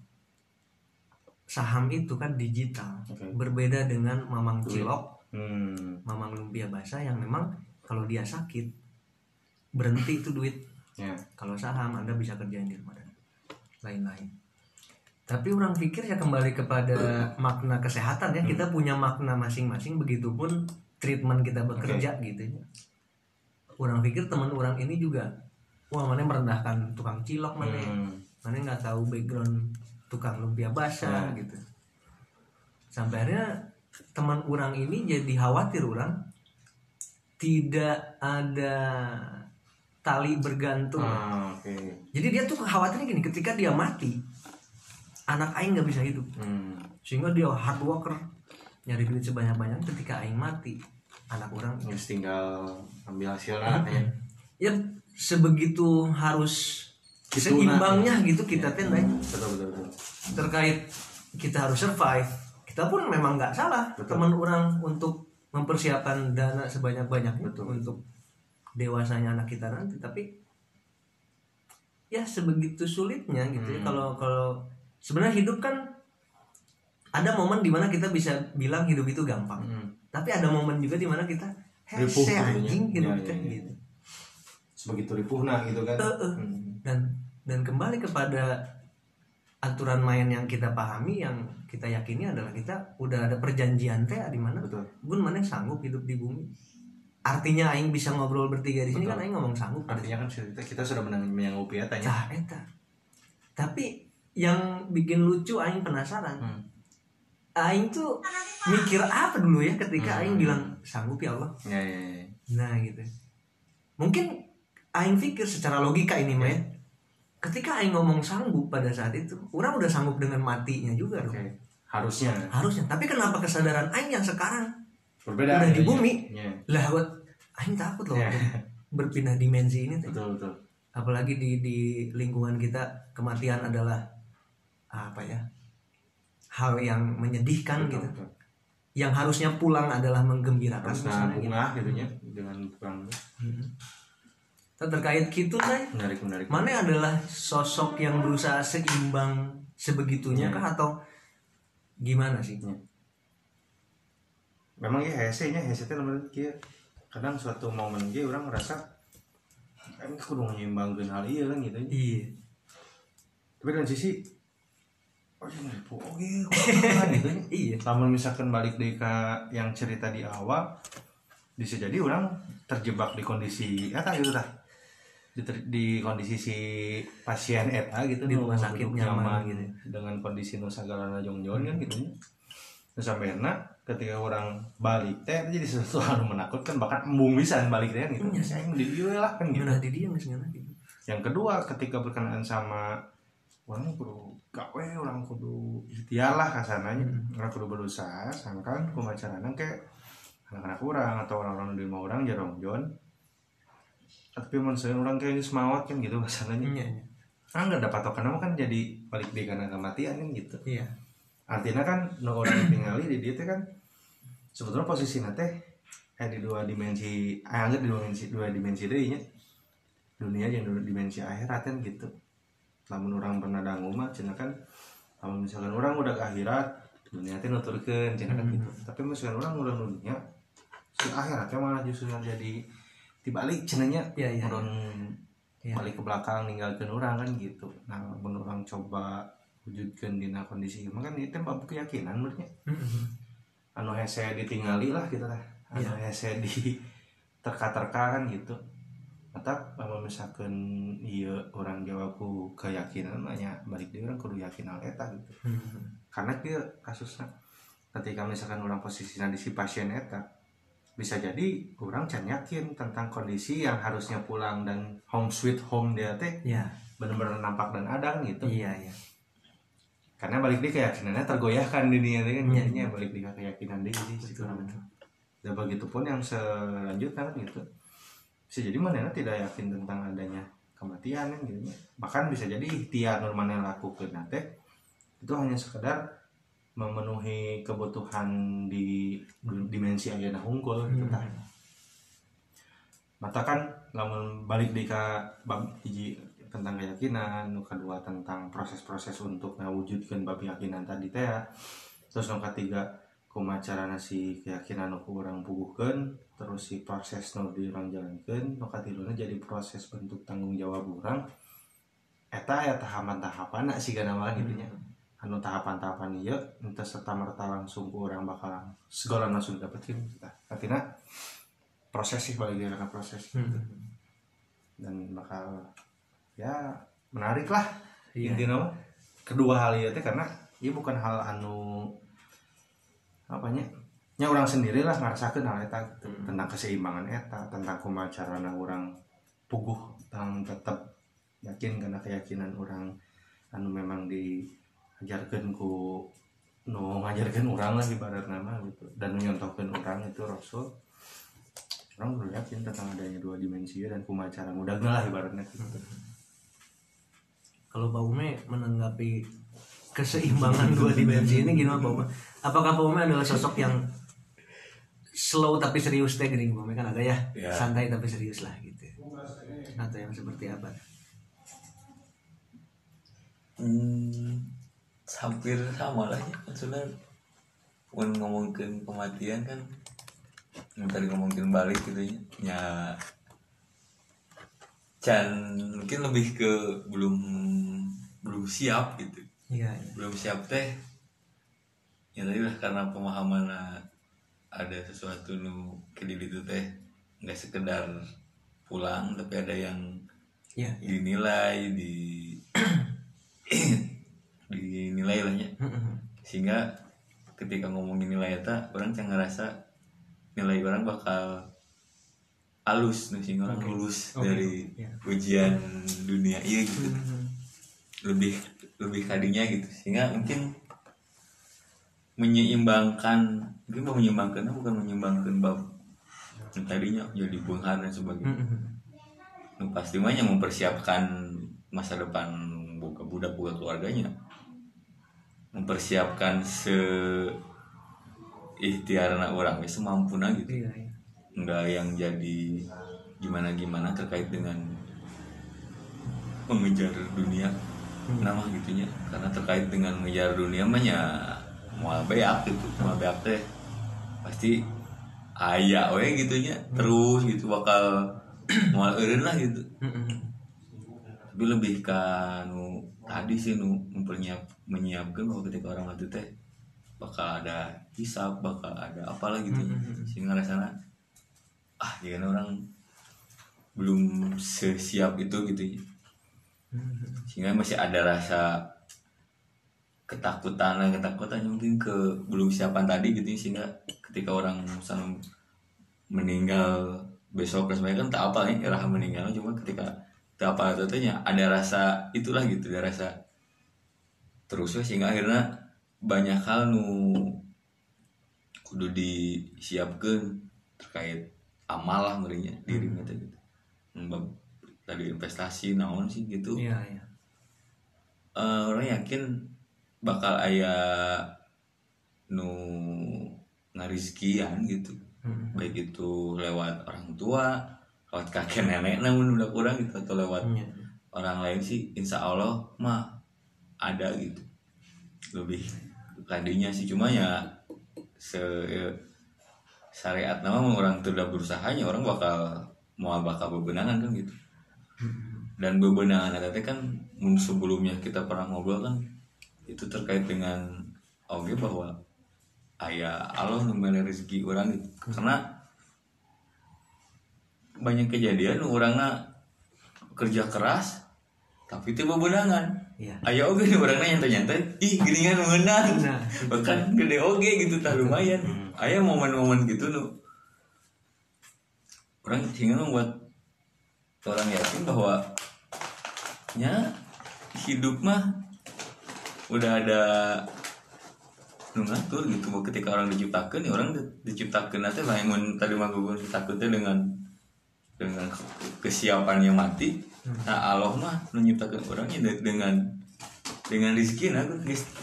Saham itu kan digital. Oke. Berbeda dengan mamang cilok, Hmm. mamang lumpia basah yang memang kalau dia sakit berhenti itu duit. ya Kalau saham Anda bisa kerjain di rumah dan lain-lain. Tapi orang pikir ya kembali kepada makna kesehatan ya. Kita punya makna masing-masing begitupun treatment kita bekerja gitu ya. Orang pikir teman orang ini juga wah mana merendahkan tukang cilok mana Hmm. mana nggak tahu background tukang lumpia basah Ya. gitu. Sampai akhirnya teman orang ini jadi khawatir orang tidak ada tali bergantung. Ah, oke Jadi dia tuh khawatirnya gini, ketika dia mati, anak aing nggak bisa hidup, Hmm. sehingga dia hard worker, nyari duit sebanyak-banyak. Ketika aing mati, anak orang Terus tinggal ambil hasil anaknya ya sebegitu harus Gitu, seimbangnya gitu kita teh Nay. betul betul betul terkait kita harus survive. Kita pun memang nggak salah Betul. teman orang untuk mempersiapkan dana sebanyak-banyaknya Betul. untuk dewasanya anak kita nanti. Tapi ya sebegitu sulitnya gitu ya Hmm. kalau kalau sebenarnya hidup kan ada momen di mana kita bisa bilang hidup itu gampang. Hmm. Tapi ada momen juga di mana kita Ripuh hese anjing hidup Ya, kita ya, ya. gitu. sebegitu ripuhna gitu kan Eh, eh. Hmm. dan dan kembali kepada aturan main yang kita pahami yang kita yakini adalah kita udah ada perjanjian teh di mana betul gun mana sanggup hidup di bumi artinya aing bisa ngobrol bertiga di sini Betul. kan aing ngomong sanggup artinya kan kita, kita sudah menang menyanggupi ya tanya Tah, eta. tapi yang bikin lucu aing penasaran Hmm. aing tuh mikir apa dulu ya ketika Hmm. aing bilang sanggup ya Allah ya ya ya Nah gitu. Mungkin Aing pikir secara logika ini mah ya. Ketika Aing ngomong sanggup pada saat itu, orang udah sanggup dengan matinya juga dong. harusnya Harusnya. Tapi kenapa kesadaran Aing yang sekarang berbeda Udah di ya, bumi. ya. lah buat Aing takut loh Ya. untuk berpindah dimensi ini. teh. betul betul Apalagi di di lingkungan kita kematian adalah apa ya? Hal yang menyedihkan betul, gitu. betul. Yang harusnya pulang adalah menggembirakan harus misalnya gitu. bunga gitu nya dengan kurang Hmm. Terkait gitu, Nay. menarik menarik Mana adalah sosok yang berusaha seimbang sebegitunya Hmm. kah atau gimana sih? memang ya hese nya hese teh menurut kia kadang suatu momen dia orang ngerasa kan kudu menyeimbangkan hal iya kan gitu Iya. tapi dengan sisi oh iya nipu oke kumaha gitu. Iya. Namun misalkan balik di ke yang cerita di awal bisa jadi orang terjebak di kondisi eta gitu tah di, di kondisi si pasien eta gitu Di rumah sakit nyaman gitu. dengan kondisi nu sagalana jongjon kan gitu terus sampai ketika orang balik teh jadi sesuatu <laughs> hal menakutkan bahkan embung bisa balik teh gitu Iya. saya di dieu lah kan gitu Gimana di dia sih gitu? yang kedua ketika berkenaan sama orang kudu gawe orang kudu ikhtiar lah kasananya Hmm. orang kudu berusaha sangkan kumacarana kayak anak-anak orang atau orang-orang di rumah orang jarong jon tapi manusia orang kayak ini semawat kan gitu kasananya Iya, iya. ah nggak dapat token nama kan jadi balik di karena kematian kan gitu. Iya. artinya kan no orang tinggali di dia teh kan sebetulnya posisi nate eh di dua dimensi eh anggap di dua dimensi dua dimensi deh nya dunia yang dua dimensi akhirat kan gitu. Namun orang pernah dangu mah cina kan kalau misalkan orang udah ke akhirat dunia teh nuturkeun cina kan gitu. Tapi misalkan orang udah dunia si akhiratnya malah justru yang jadi dibalik cenanya Iya, iya, orang Iya. balik ke belakang ninggalkan orang kan gitu. Nah mun orang coba wujudkan dina kondisi mah kan itu bab keyakinan menurutnya. Anu hese ditinggali lah gitu lah. Anu hese di <laughs> terka-terka kan gitu. Mata kalau misalkan iya orang jawab ku keyakinan banyak balik dia orang kudu yakin hal eta gitu. Karena dia kasusnya ketika misalkan orang posisinya di si pasien eta bisa jadi orang can yakin tentang kondisi yang harusnya pulang dan home sweet home dia teh ya benar-benar nampak dan ada gitu. Iya iya. Karena balik dia keyakinannya tergoyahkan di dunia kan Hmm. jadinya balik dia keyakinan dia sih gitu. dan begitu pun yang selanjutnya kan gitu. Bisa jadi mana tidak yakin tentang adanya kematian kan gitu bahkan bisa jadi ikhtiar nur mana lakukan nanti itu hanya sekedar memenuhi kebutuhan di dimensi ayeuna unggul gitu Hmm. tah. mata kan lamun balik di ka bab hiji tentang keyakinan nu kedua tentang proses-proses untuk ngawujudkeun bab keyakinan tadi teh ya. terus nu ketiga kumaha carana si keyakinan nu urang puguhkeun terus si proses nu di urang jalankeun nu katiluna jadi proses bentuk tanggung jawab urang eta ya tahapan-tahapan sih gana mah gitu nya anu tahapan-tahapan ieu ente serta merta langsung ku urang bakal segala langsung dapetin kita artinya proses sih balik dia proses gitu. dan bakal ya menarik lah Iya. intinya kedua hal itu teh karena ini bukan hal anu apanya nya orang sendiri lah ngerasakan hal eta gitu. tentang keseimbangan eta tentang kumaha carana orang puguh tentang tetap yakin karena keyakinan orang anu memang diajarkan ku nu ngajarkan orang lah ibarat nama gitu dan menyontohkan orang itu rasul orang belum yakin tentang adanya dua dimensi dan kumaha cara mudahnya lah ibaratnya gitu. kalau Pak Ume menanggapi keseimbangan dua dimensi ini gimana Pak Ume? Apakah Pak Ume adalah sosok yang slow tapi serius teh gini Pak Ume kan ada ya Ya. santai tapi serius lah gitu atau yang seperti apa? Hmm, hampir sama lah ya maksudnya pun ngomongin kematian kan yang tadi ngomongin balik gitu ya ya Can mungkin lebih ke belum belum siap gitu Iya. belum siap teh ya tadi lah karena pemahaman ah, ada sesuatu nu ke diri itu teh nggak sekedar pulang tapi ada yang Iya. dinilai di <clears throat> dinilai lah ya. Sehingga ketika ngomongin nilai itu orang can ngerasa nilai orang bakal halus nih sehingga orang lulus Oke. dari Ya. ujian dunia iya gitu. Lebih lebih kadinya gitu. Sehingga mungkin menyeimbangkan mungkin mau menyeimbangkan bukan menyeimbangkan bab yang tadinya jadi bunghar dan sebagainya. Nu pasti mah yang mempersiapkan masa depan buka budak buka keluarganya mempersiapkan se ikhtiar anak orang ya semampuna gitu. Iya. iya. nggak yang jadi gimana gimana terkait dengan mengejar dunia nama gitunya. Karena terkait dengan mengejar dunia mah ya mau beak gitu mau beak teh pasti ayah we gitunya terus gitu bakal <clears throat> mau eureun lah gitu. Tapi lebih ke nu tadi sih nu mempersiap menyiapkan bahwa ketika orang mati teh bakal ada hisap bakal ada apalah gitu sehingga rasanya ah jangan orang belum sesiap itu gitu ya. sehingga masih ada rasa ketakutan lah ketakutan mungkin ke belum siapan tadi gitu ya. sehingga ketika orang misalnya meninggal besok dan sebagainya kan tak apa nih rasa meninggal cuma ketika apa itu teh nya ada rasa itulah gitu ada rasa terus sehingga akhirnya banyak hal nu kudu disiapkan terkait amal lah ngerinya diri kita gitu. Tadi investasi naon sih gitu. Iya, iya. Eh, orang yakin bakal aya nu ngarizkian gitu. Mm. baik itu lewat orang tua lewat kakek nenek namun udah kurang gitu atau lewat Iya. orang lain sih insya Allah mah ada gitu. Lebih tadinya sih cuma ya se syariat nama orang tidak berusahanya orang bakal mau bakal bebenangan kan gitu. Dan bebenangan ada kan sebelumnya kita pernah ngobrol kan itu terkait dengan oke bahwa ayah Allah memberi rezeki orang gitu. Karena banyak kejadian orangnya kerja keras tapi tiba bedangan Iya. ayah oke nih orangnya nyantai-nyantai. Ih geningan menang Nah, bahkan gede oge gitu tak lumayan. Ayah momen-momen gitu nu orang sehingga membuat orang yakin bahwa nya hidup mah udah ada nu ngatur gitu. Ketika orang diciptakan ya orang di- diciptakan nanti yang tadi mah gue diciptakan dengan dengan kesiapannya mati nah Allah mah nu nyiptakan orangnya de- dengan dengan rezeki nah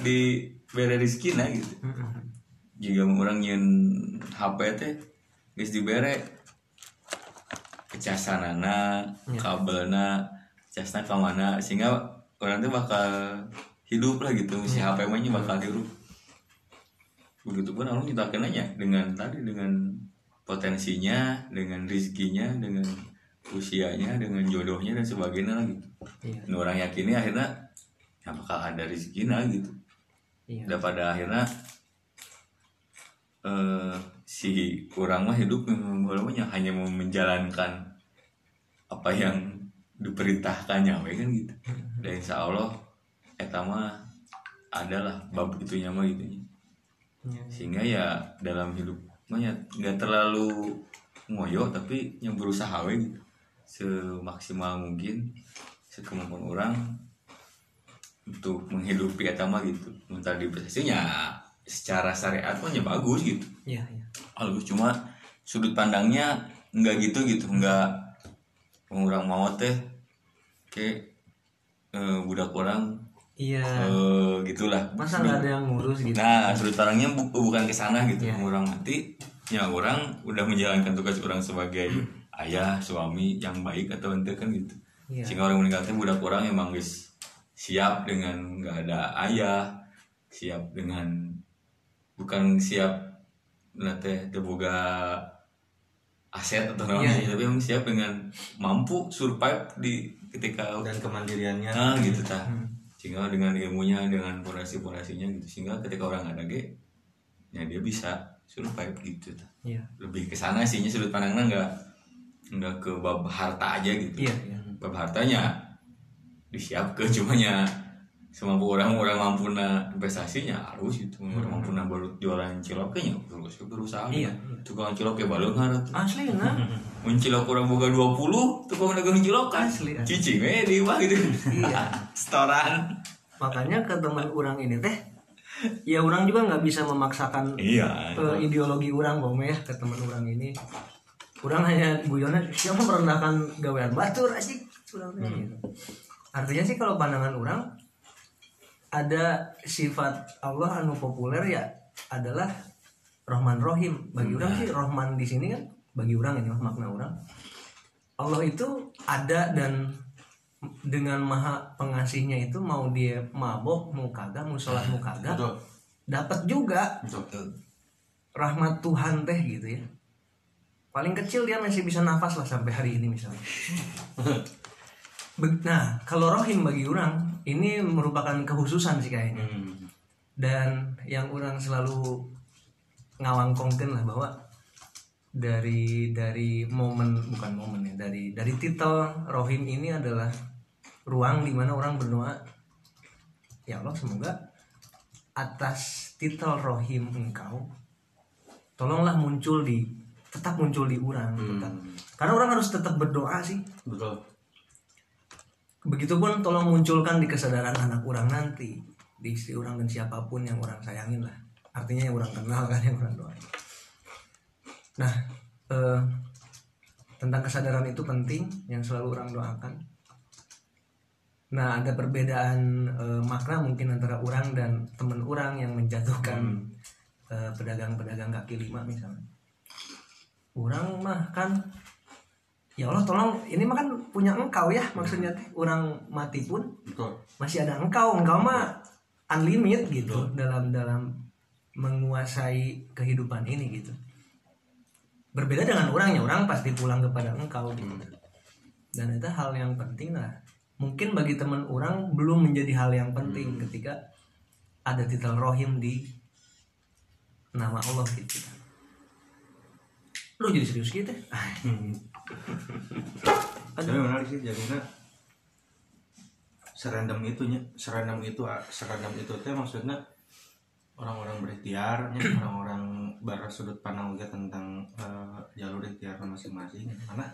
di bere rezeki nah gitu. Jika orang nyen HP teh geus dibere kecasanana kabelna casna ka mana sehingga orang tuh bakal hidup lah gitu. Si HP mah bakal hidup. Begitu pun Allah nyiptakan aja dengan tadi dengan potensinya dengan rezekinya dengan usianya dengan jodohnya dan sebagainya lah gitu Iya. Dan orang yakinnya akhirnya ya bakal ada rezekinya gitu Iya. dan pada akhirnya eh, si orang mah hidup memang hanya mau menjalankan apa yang diperintahkannya we kan gitu dan insya Allah eta mah adalah bab itunya mah gitu Iya. sehingga ya dalam hidup mah ya nggak terlalu ngoyo tapi yang berusaha gitu semaksimal mungkin sekemampuan orang untuk menghidupi eta mah gitu minta diprestasinya secara syariat pun ya bagus gitu Iya, iya. bagus cuma sudut pandangnya nggak gitu gitu nggak orang mau teh kayak eh, budak orang Iya. eh, gitulah Masa nggak ada yang ngurus gitu? Nah, sudut pandangnya bu- bukan ke sana gitu. Iya. Orang mati, ya orang udah menjalankan tugas orang sebagai ayah, suami yang baik atau ente kan gitu. Iya. Sehingga orang meninggal teh budak orang emang guys siap dengan nggak ada ayah, siap dengan bukan siap nate terbuka aset atau namanya, Iya. tapi emang siap dengan mampu survive di ketika dan kemandiriannya Nah gitu tah. Hmm. Sehingga dengan ilmunya, dengan fondasi-fondasinya gitu. Sehingga ketika orang ada ge, ya dia bisa survive gitu. Iya. Lebih ke sana sih nya sudut pandangnya enggak enggak ke bab harta aja gitu. Iya, iya. Bab hartanya disiapkan <laughs> cumanya semampu orang orang mampu na investasinya harus itu orang mampu na baru jualan cilok kayaknya terus berusaha Iya. tukang cilok ya balung harap Asli nah. <laughs> mun cilok orang boga 20 tukang dagang cilok kan Asli, asli. cicing eh di mah gitu Iya. <laughs> setoran Makanya ke teman orang ini teh ya orang juga nggak bisa memaksakan iya eh, ideologi orang bang ya ke teman orang ini orang hanya guyonnya siapa merendahkan gawean batur asik teh gitu. artinya sih kalau pandangan orang ada sifat Allah anu populer ya adalah Rahman Rohim bagi orang sih Rahman di sini kan bagi orang ini makna orang. Allah itu ada dan dengan maha pengasihnya itu mau dia mabok mau kagak mau sholat mau kagak dapat juga. Betul rahmat Tuhan teh gitu ya. Paling kecil dia masih bisa nafas lah sampai hari ini misalnya. <laughs> Nah kalau rohim bagi orang ini merupakan kekhususan sih kayaknya Hmm. dan yang orang selalu ngawangkongkan lah bahwa dari dari momen bukan momen ya dari dari titel rohim ini adalah ruang di mana orang berdoa ya Allah semoga atas titel rohim engkau tolonglah muncul di tetap muncul di orang tetap. karena orang harus tetap berdoa sih betul Begitupun tolong munculkan di kesadaran anak orang nanti di istri orang dan siapa pun yang orang sayangin lah. Artinya yang orang kenal kan yang orang doain. Nah eh, tentang kesadaran itu penting yang selalu orang doakan. Nah ada perbedaan eh, makna mungkin antara orang dan teman orang yang menjatuhkan eh, pedagang-pedagang kaki lima misalnya. Orang mah kan ya Allah tolong ini mah kan punya engkau ya maksudnya teh. Orang mati pun betul. masih ada engkau. Engkau mah unlimited gitu dalam dalam menguasai kehidupan ini gitu. Berbeda dengan orangnya orang pasti pulang kepada engkau gitu. Dan itu hal yang penting lah. Mungkin bagi teman orang belum menjadi hal yang penting ketika ada titel rohim di nama Allah gitu. Lu jadi serius gitu <laughs> tapi menarik sih jadinya serandom itunya serandom itu serandom itu teh maksudnya orang-orang berikhtiar <clears throat> orang-orang bersudut pandang juga tentang eh, jalur ikhtiar masing-masing. Karena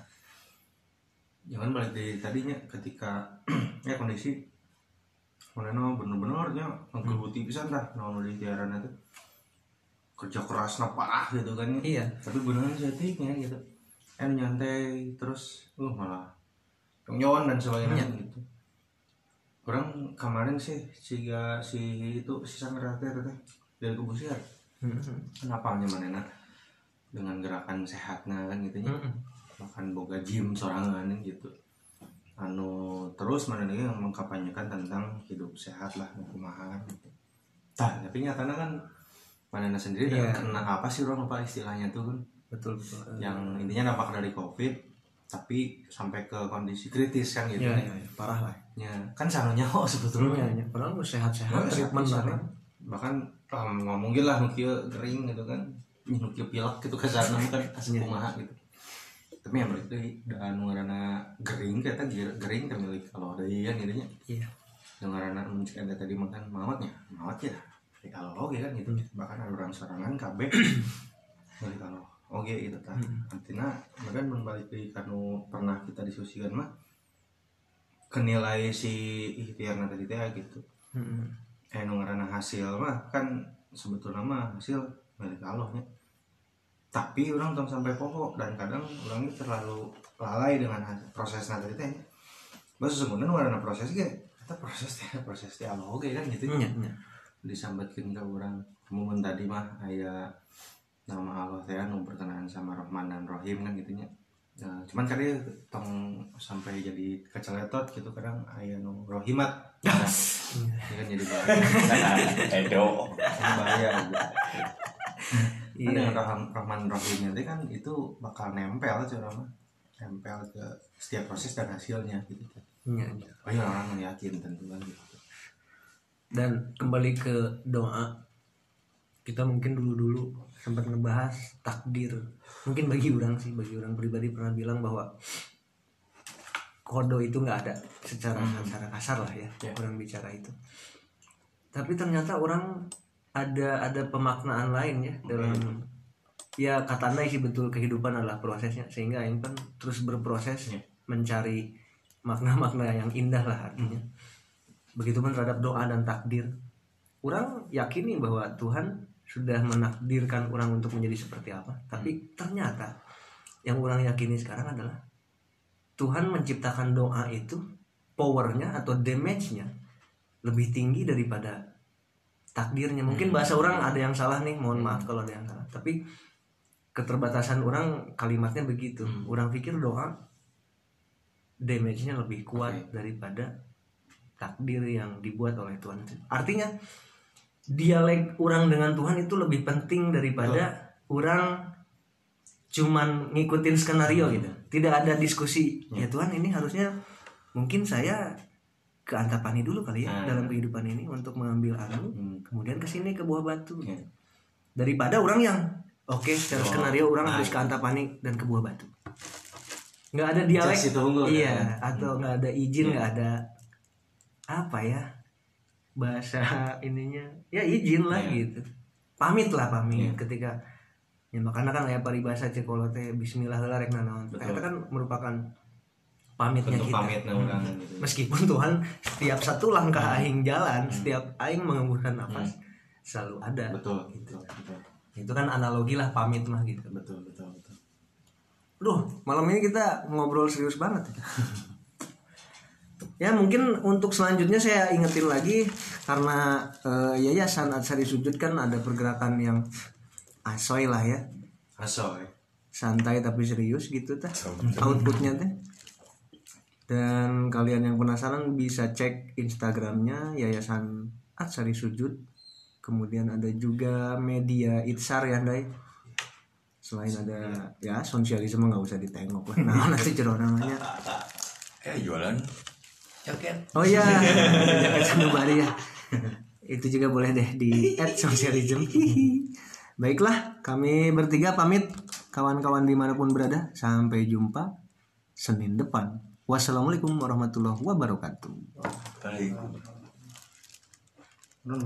jangan balik dari tadinya ketika <clears throat> ya kondisi mana bener-bener nya menggeluti pisan dah naon ikhtiaran itu. Kerja keras parah gitu kan ya. iya. Tapi beneran settingnya gitu eh nyantai terus uh malah nyawan dan sebagainya gitu. Orang kemarin sih si si itu si sangrate itu teh dari kebusian kenapa mana dengan gerakan sehatnya kan gitu ya. Bahkan boga gym sorangan gitu. Anu terus mana nih yang mengkampanyekan tentang hidup sehat lah kumaha gitu. Tah, tapi nyatanya kan mana sendiri Iya. dan kena apa sih orang lupa istilahnya tuh kan betul betul. Yang intinya dampak dari covid tapi sampai ke kondisi kritis kan gitu ya, ya, ya, ya, parah lah. Ya, kan sananya oh sebetulnya. Ya, ya. padahal sehat-sehat treatment sehat. bahkan. Um, ngomongin lah nukia kering gitu kan. Nukia pilek gitu ke sana kan <laughs> asli Iya. kumaha gitu. Tapi yang deui dan ngarana gering kita gering kan milik kalau ada iya gitu nya iya. Yang ngarana mencek ada tadi makan mawatnya mawat ya milik kalau oke kan gitu. Bahkan ada orang sorangan KB kalau oke gitu kan artinya bahkan membalik dari kanu pernah kita diskusikan mah kenilai si ikhtiar tadi teh gitu. Mm-mm. eh nu ngaranna hasil mah kan sebetulnya mah hasil milik Allah nya tapi orang tong sampai pokok dan kadang orang itu terlalu lalai dengan proses nanti teh bahwa sesungguhnya nu ngaranna proses ge kita proses teh <laughs> proses teh Allah oge kan gitu Iya, iya. disambatkeun ka urang momen tadi mah aya nama Allah teh nu berkenaan sama Rahman dan Rahim kan gitunya Nah, cuman kali tong sampai jadi keceletot gitu kadang aya nu rohimat nah, ini kan jadi bahaya <laughs> Edo. Bahaya gitu. Iya. Nah, dengan Rahman, Rahman Rahimnya itu kan itu bakal nempel cuy mah nempel ke setiap proses dan hasilnya gitu Iya, iya. oh iya orang yakin tentu kan gitu dan kembali ke doa kita mungkin dulu-dulu sempat ngebahas takdir. Mungkin bagi orang sih bagi orang pribadi pernah bilang bahwa kodo itu nggak ada secara secara kasar lah ya Ya. orang bicara itu. Tapi ternyata orang ada ada pemaknaan lain ya dalam ya kata Nai sih betul kehidupan adalah prosesnya. Sehingga yang kan terus berproses Ya. mencari makna-makna yang indah lah artinya. Begitupun terhadap doa dan takdir. Orang yakini bahwa Tuhan sudah menakdirkan orang untuk menjadi seperti apa. Tapi ternyata yang orang yakini sekarang adalah Tuhan menciptakan doa itu powernya atau damage-nya lebih tinggi daripada takdirnya. Mungkin bahasa orang ada yang salah nih mohon maaf kalau ada yang salah. Tapi keterbatasan orang kalimatnya begitu. Orang pikir doa damage-nya lebih kuat daripada takdir yang dibuat oleh Tuhan. Artinya dialek orang dengan Tuhan itu lebih penting daripada orang cuman ngikutin skenario gitu tidak ada diskusi ya Tuhan ini harusnya mungkin saya ke Antapani dulu kali ya Nah. dalam kehidupan ini untuk mengambil anu Hmm. kemudian ke sini ke buah batu Ya. daripada orang yang oke secara Oh, skenario orang nah. harus ke Antapani dan ke buah batu nggak ada dialek itu unggul, iya ya. atau nggak ada izin Iya. nggak ada apa ya bahasa ininya ya izin lah Iya. gitu. Pamit lah pamit Iya. ketika ya makanya kan aya paribasa cekolo teh bismillah heula rek nanaon Betul. itu kan merupakan pamitnya bentuk kita. pamitnya orang gitu. Meskipun Tuhan setiap satu langkah aing jalan setiap aing mengembuskan nafas selalu ada betul betul betul. Itu kan analogi lah pamit mah gitu. Betul betul betul. Duh, malam ini kita ngobrol serius banget. ya <laughs> mungkin untuk selanjutnya saya ingetin lagi karena eh, yayasan Atsari Sujud kan ada pergerakan yang asoy lah ya, asoy santai tapi serius gitu teh outputnya teh. Dan kalian yang penasaran bisa cek Instagramnya Yayasan Atsari Sujud. Kemudian ada juga media Itsar ya, Dai. Selain ada ya sosialisme nggak usah ditengok lah. Nah, <laughs> nanti jero namanya. Eh jualan jaket. Oh iya, <laughs> jaket sanubari ya. itu juga boleh deh di add socialism baiklah kami bertiga pamit kawan-kawan di mana pun berada sampai jumpa Senin depan wassalamualaikum warahmatullahi wabarakatuh Baik.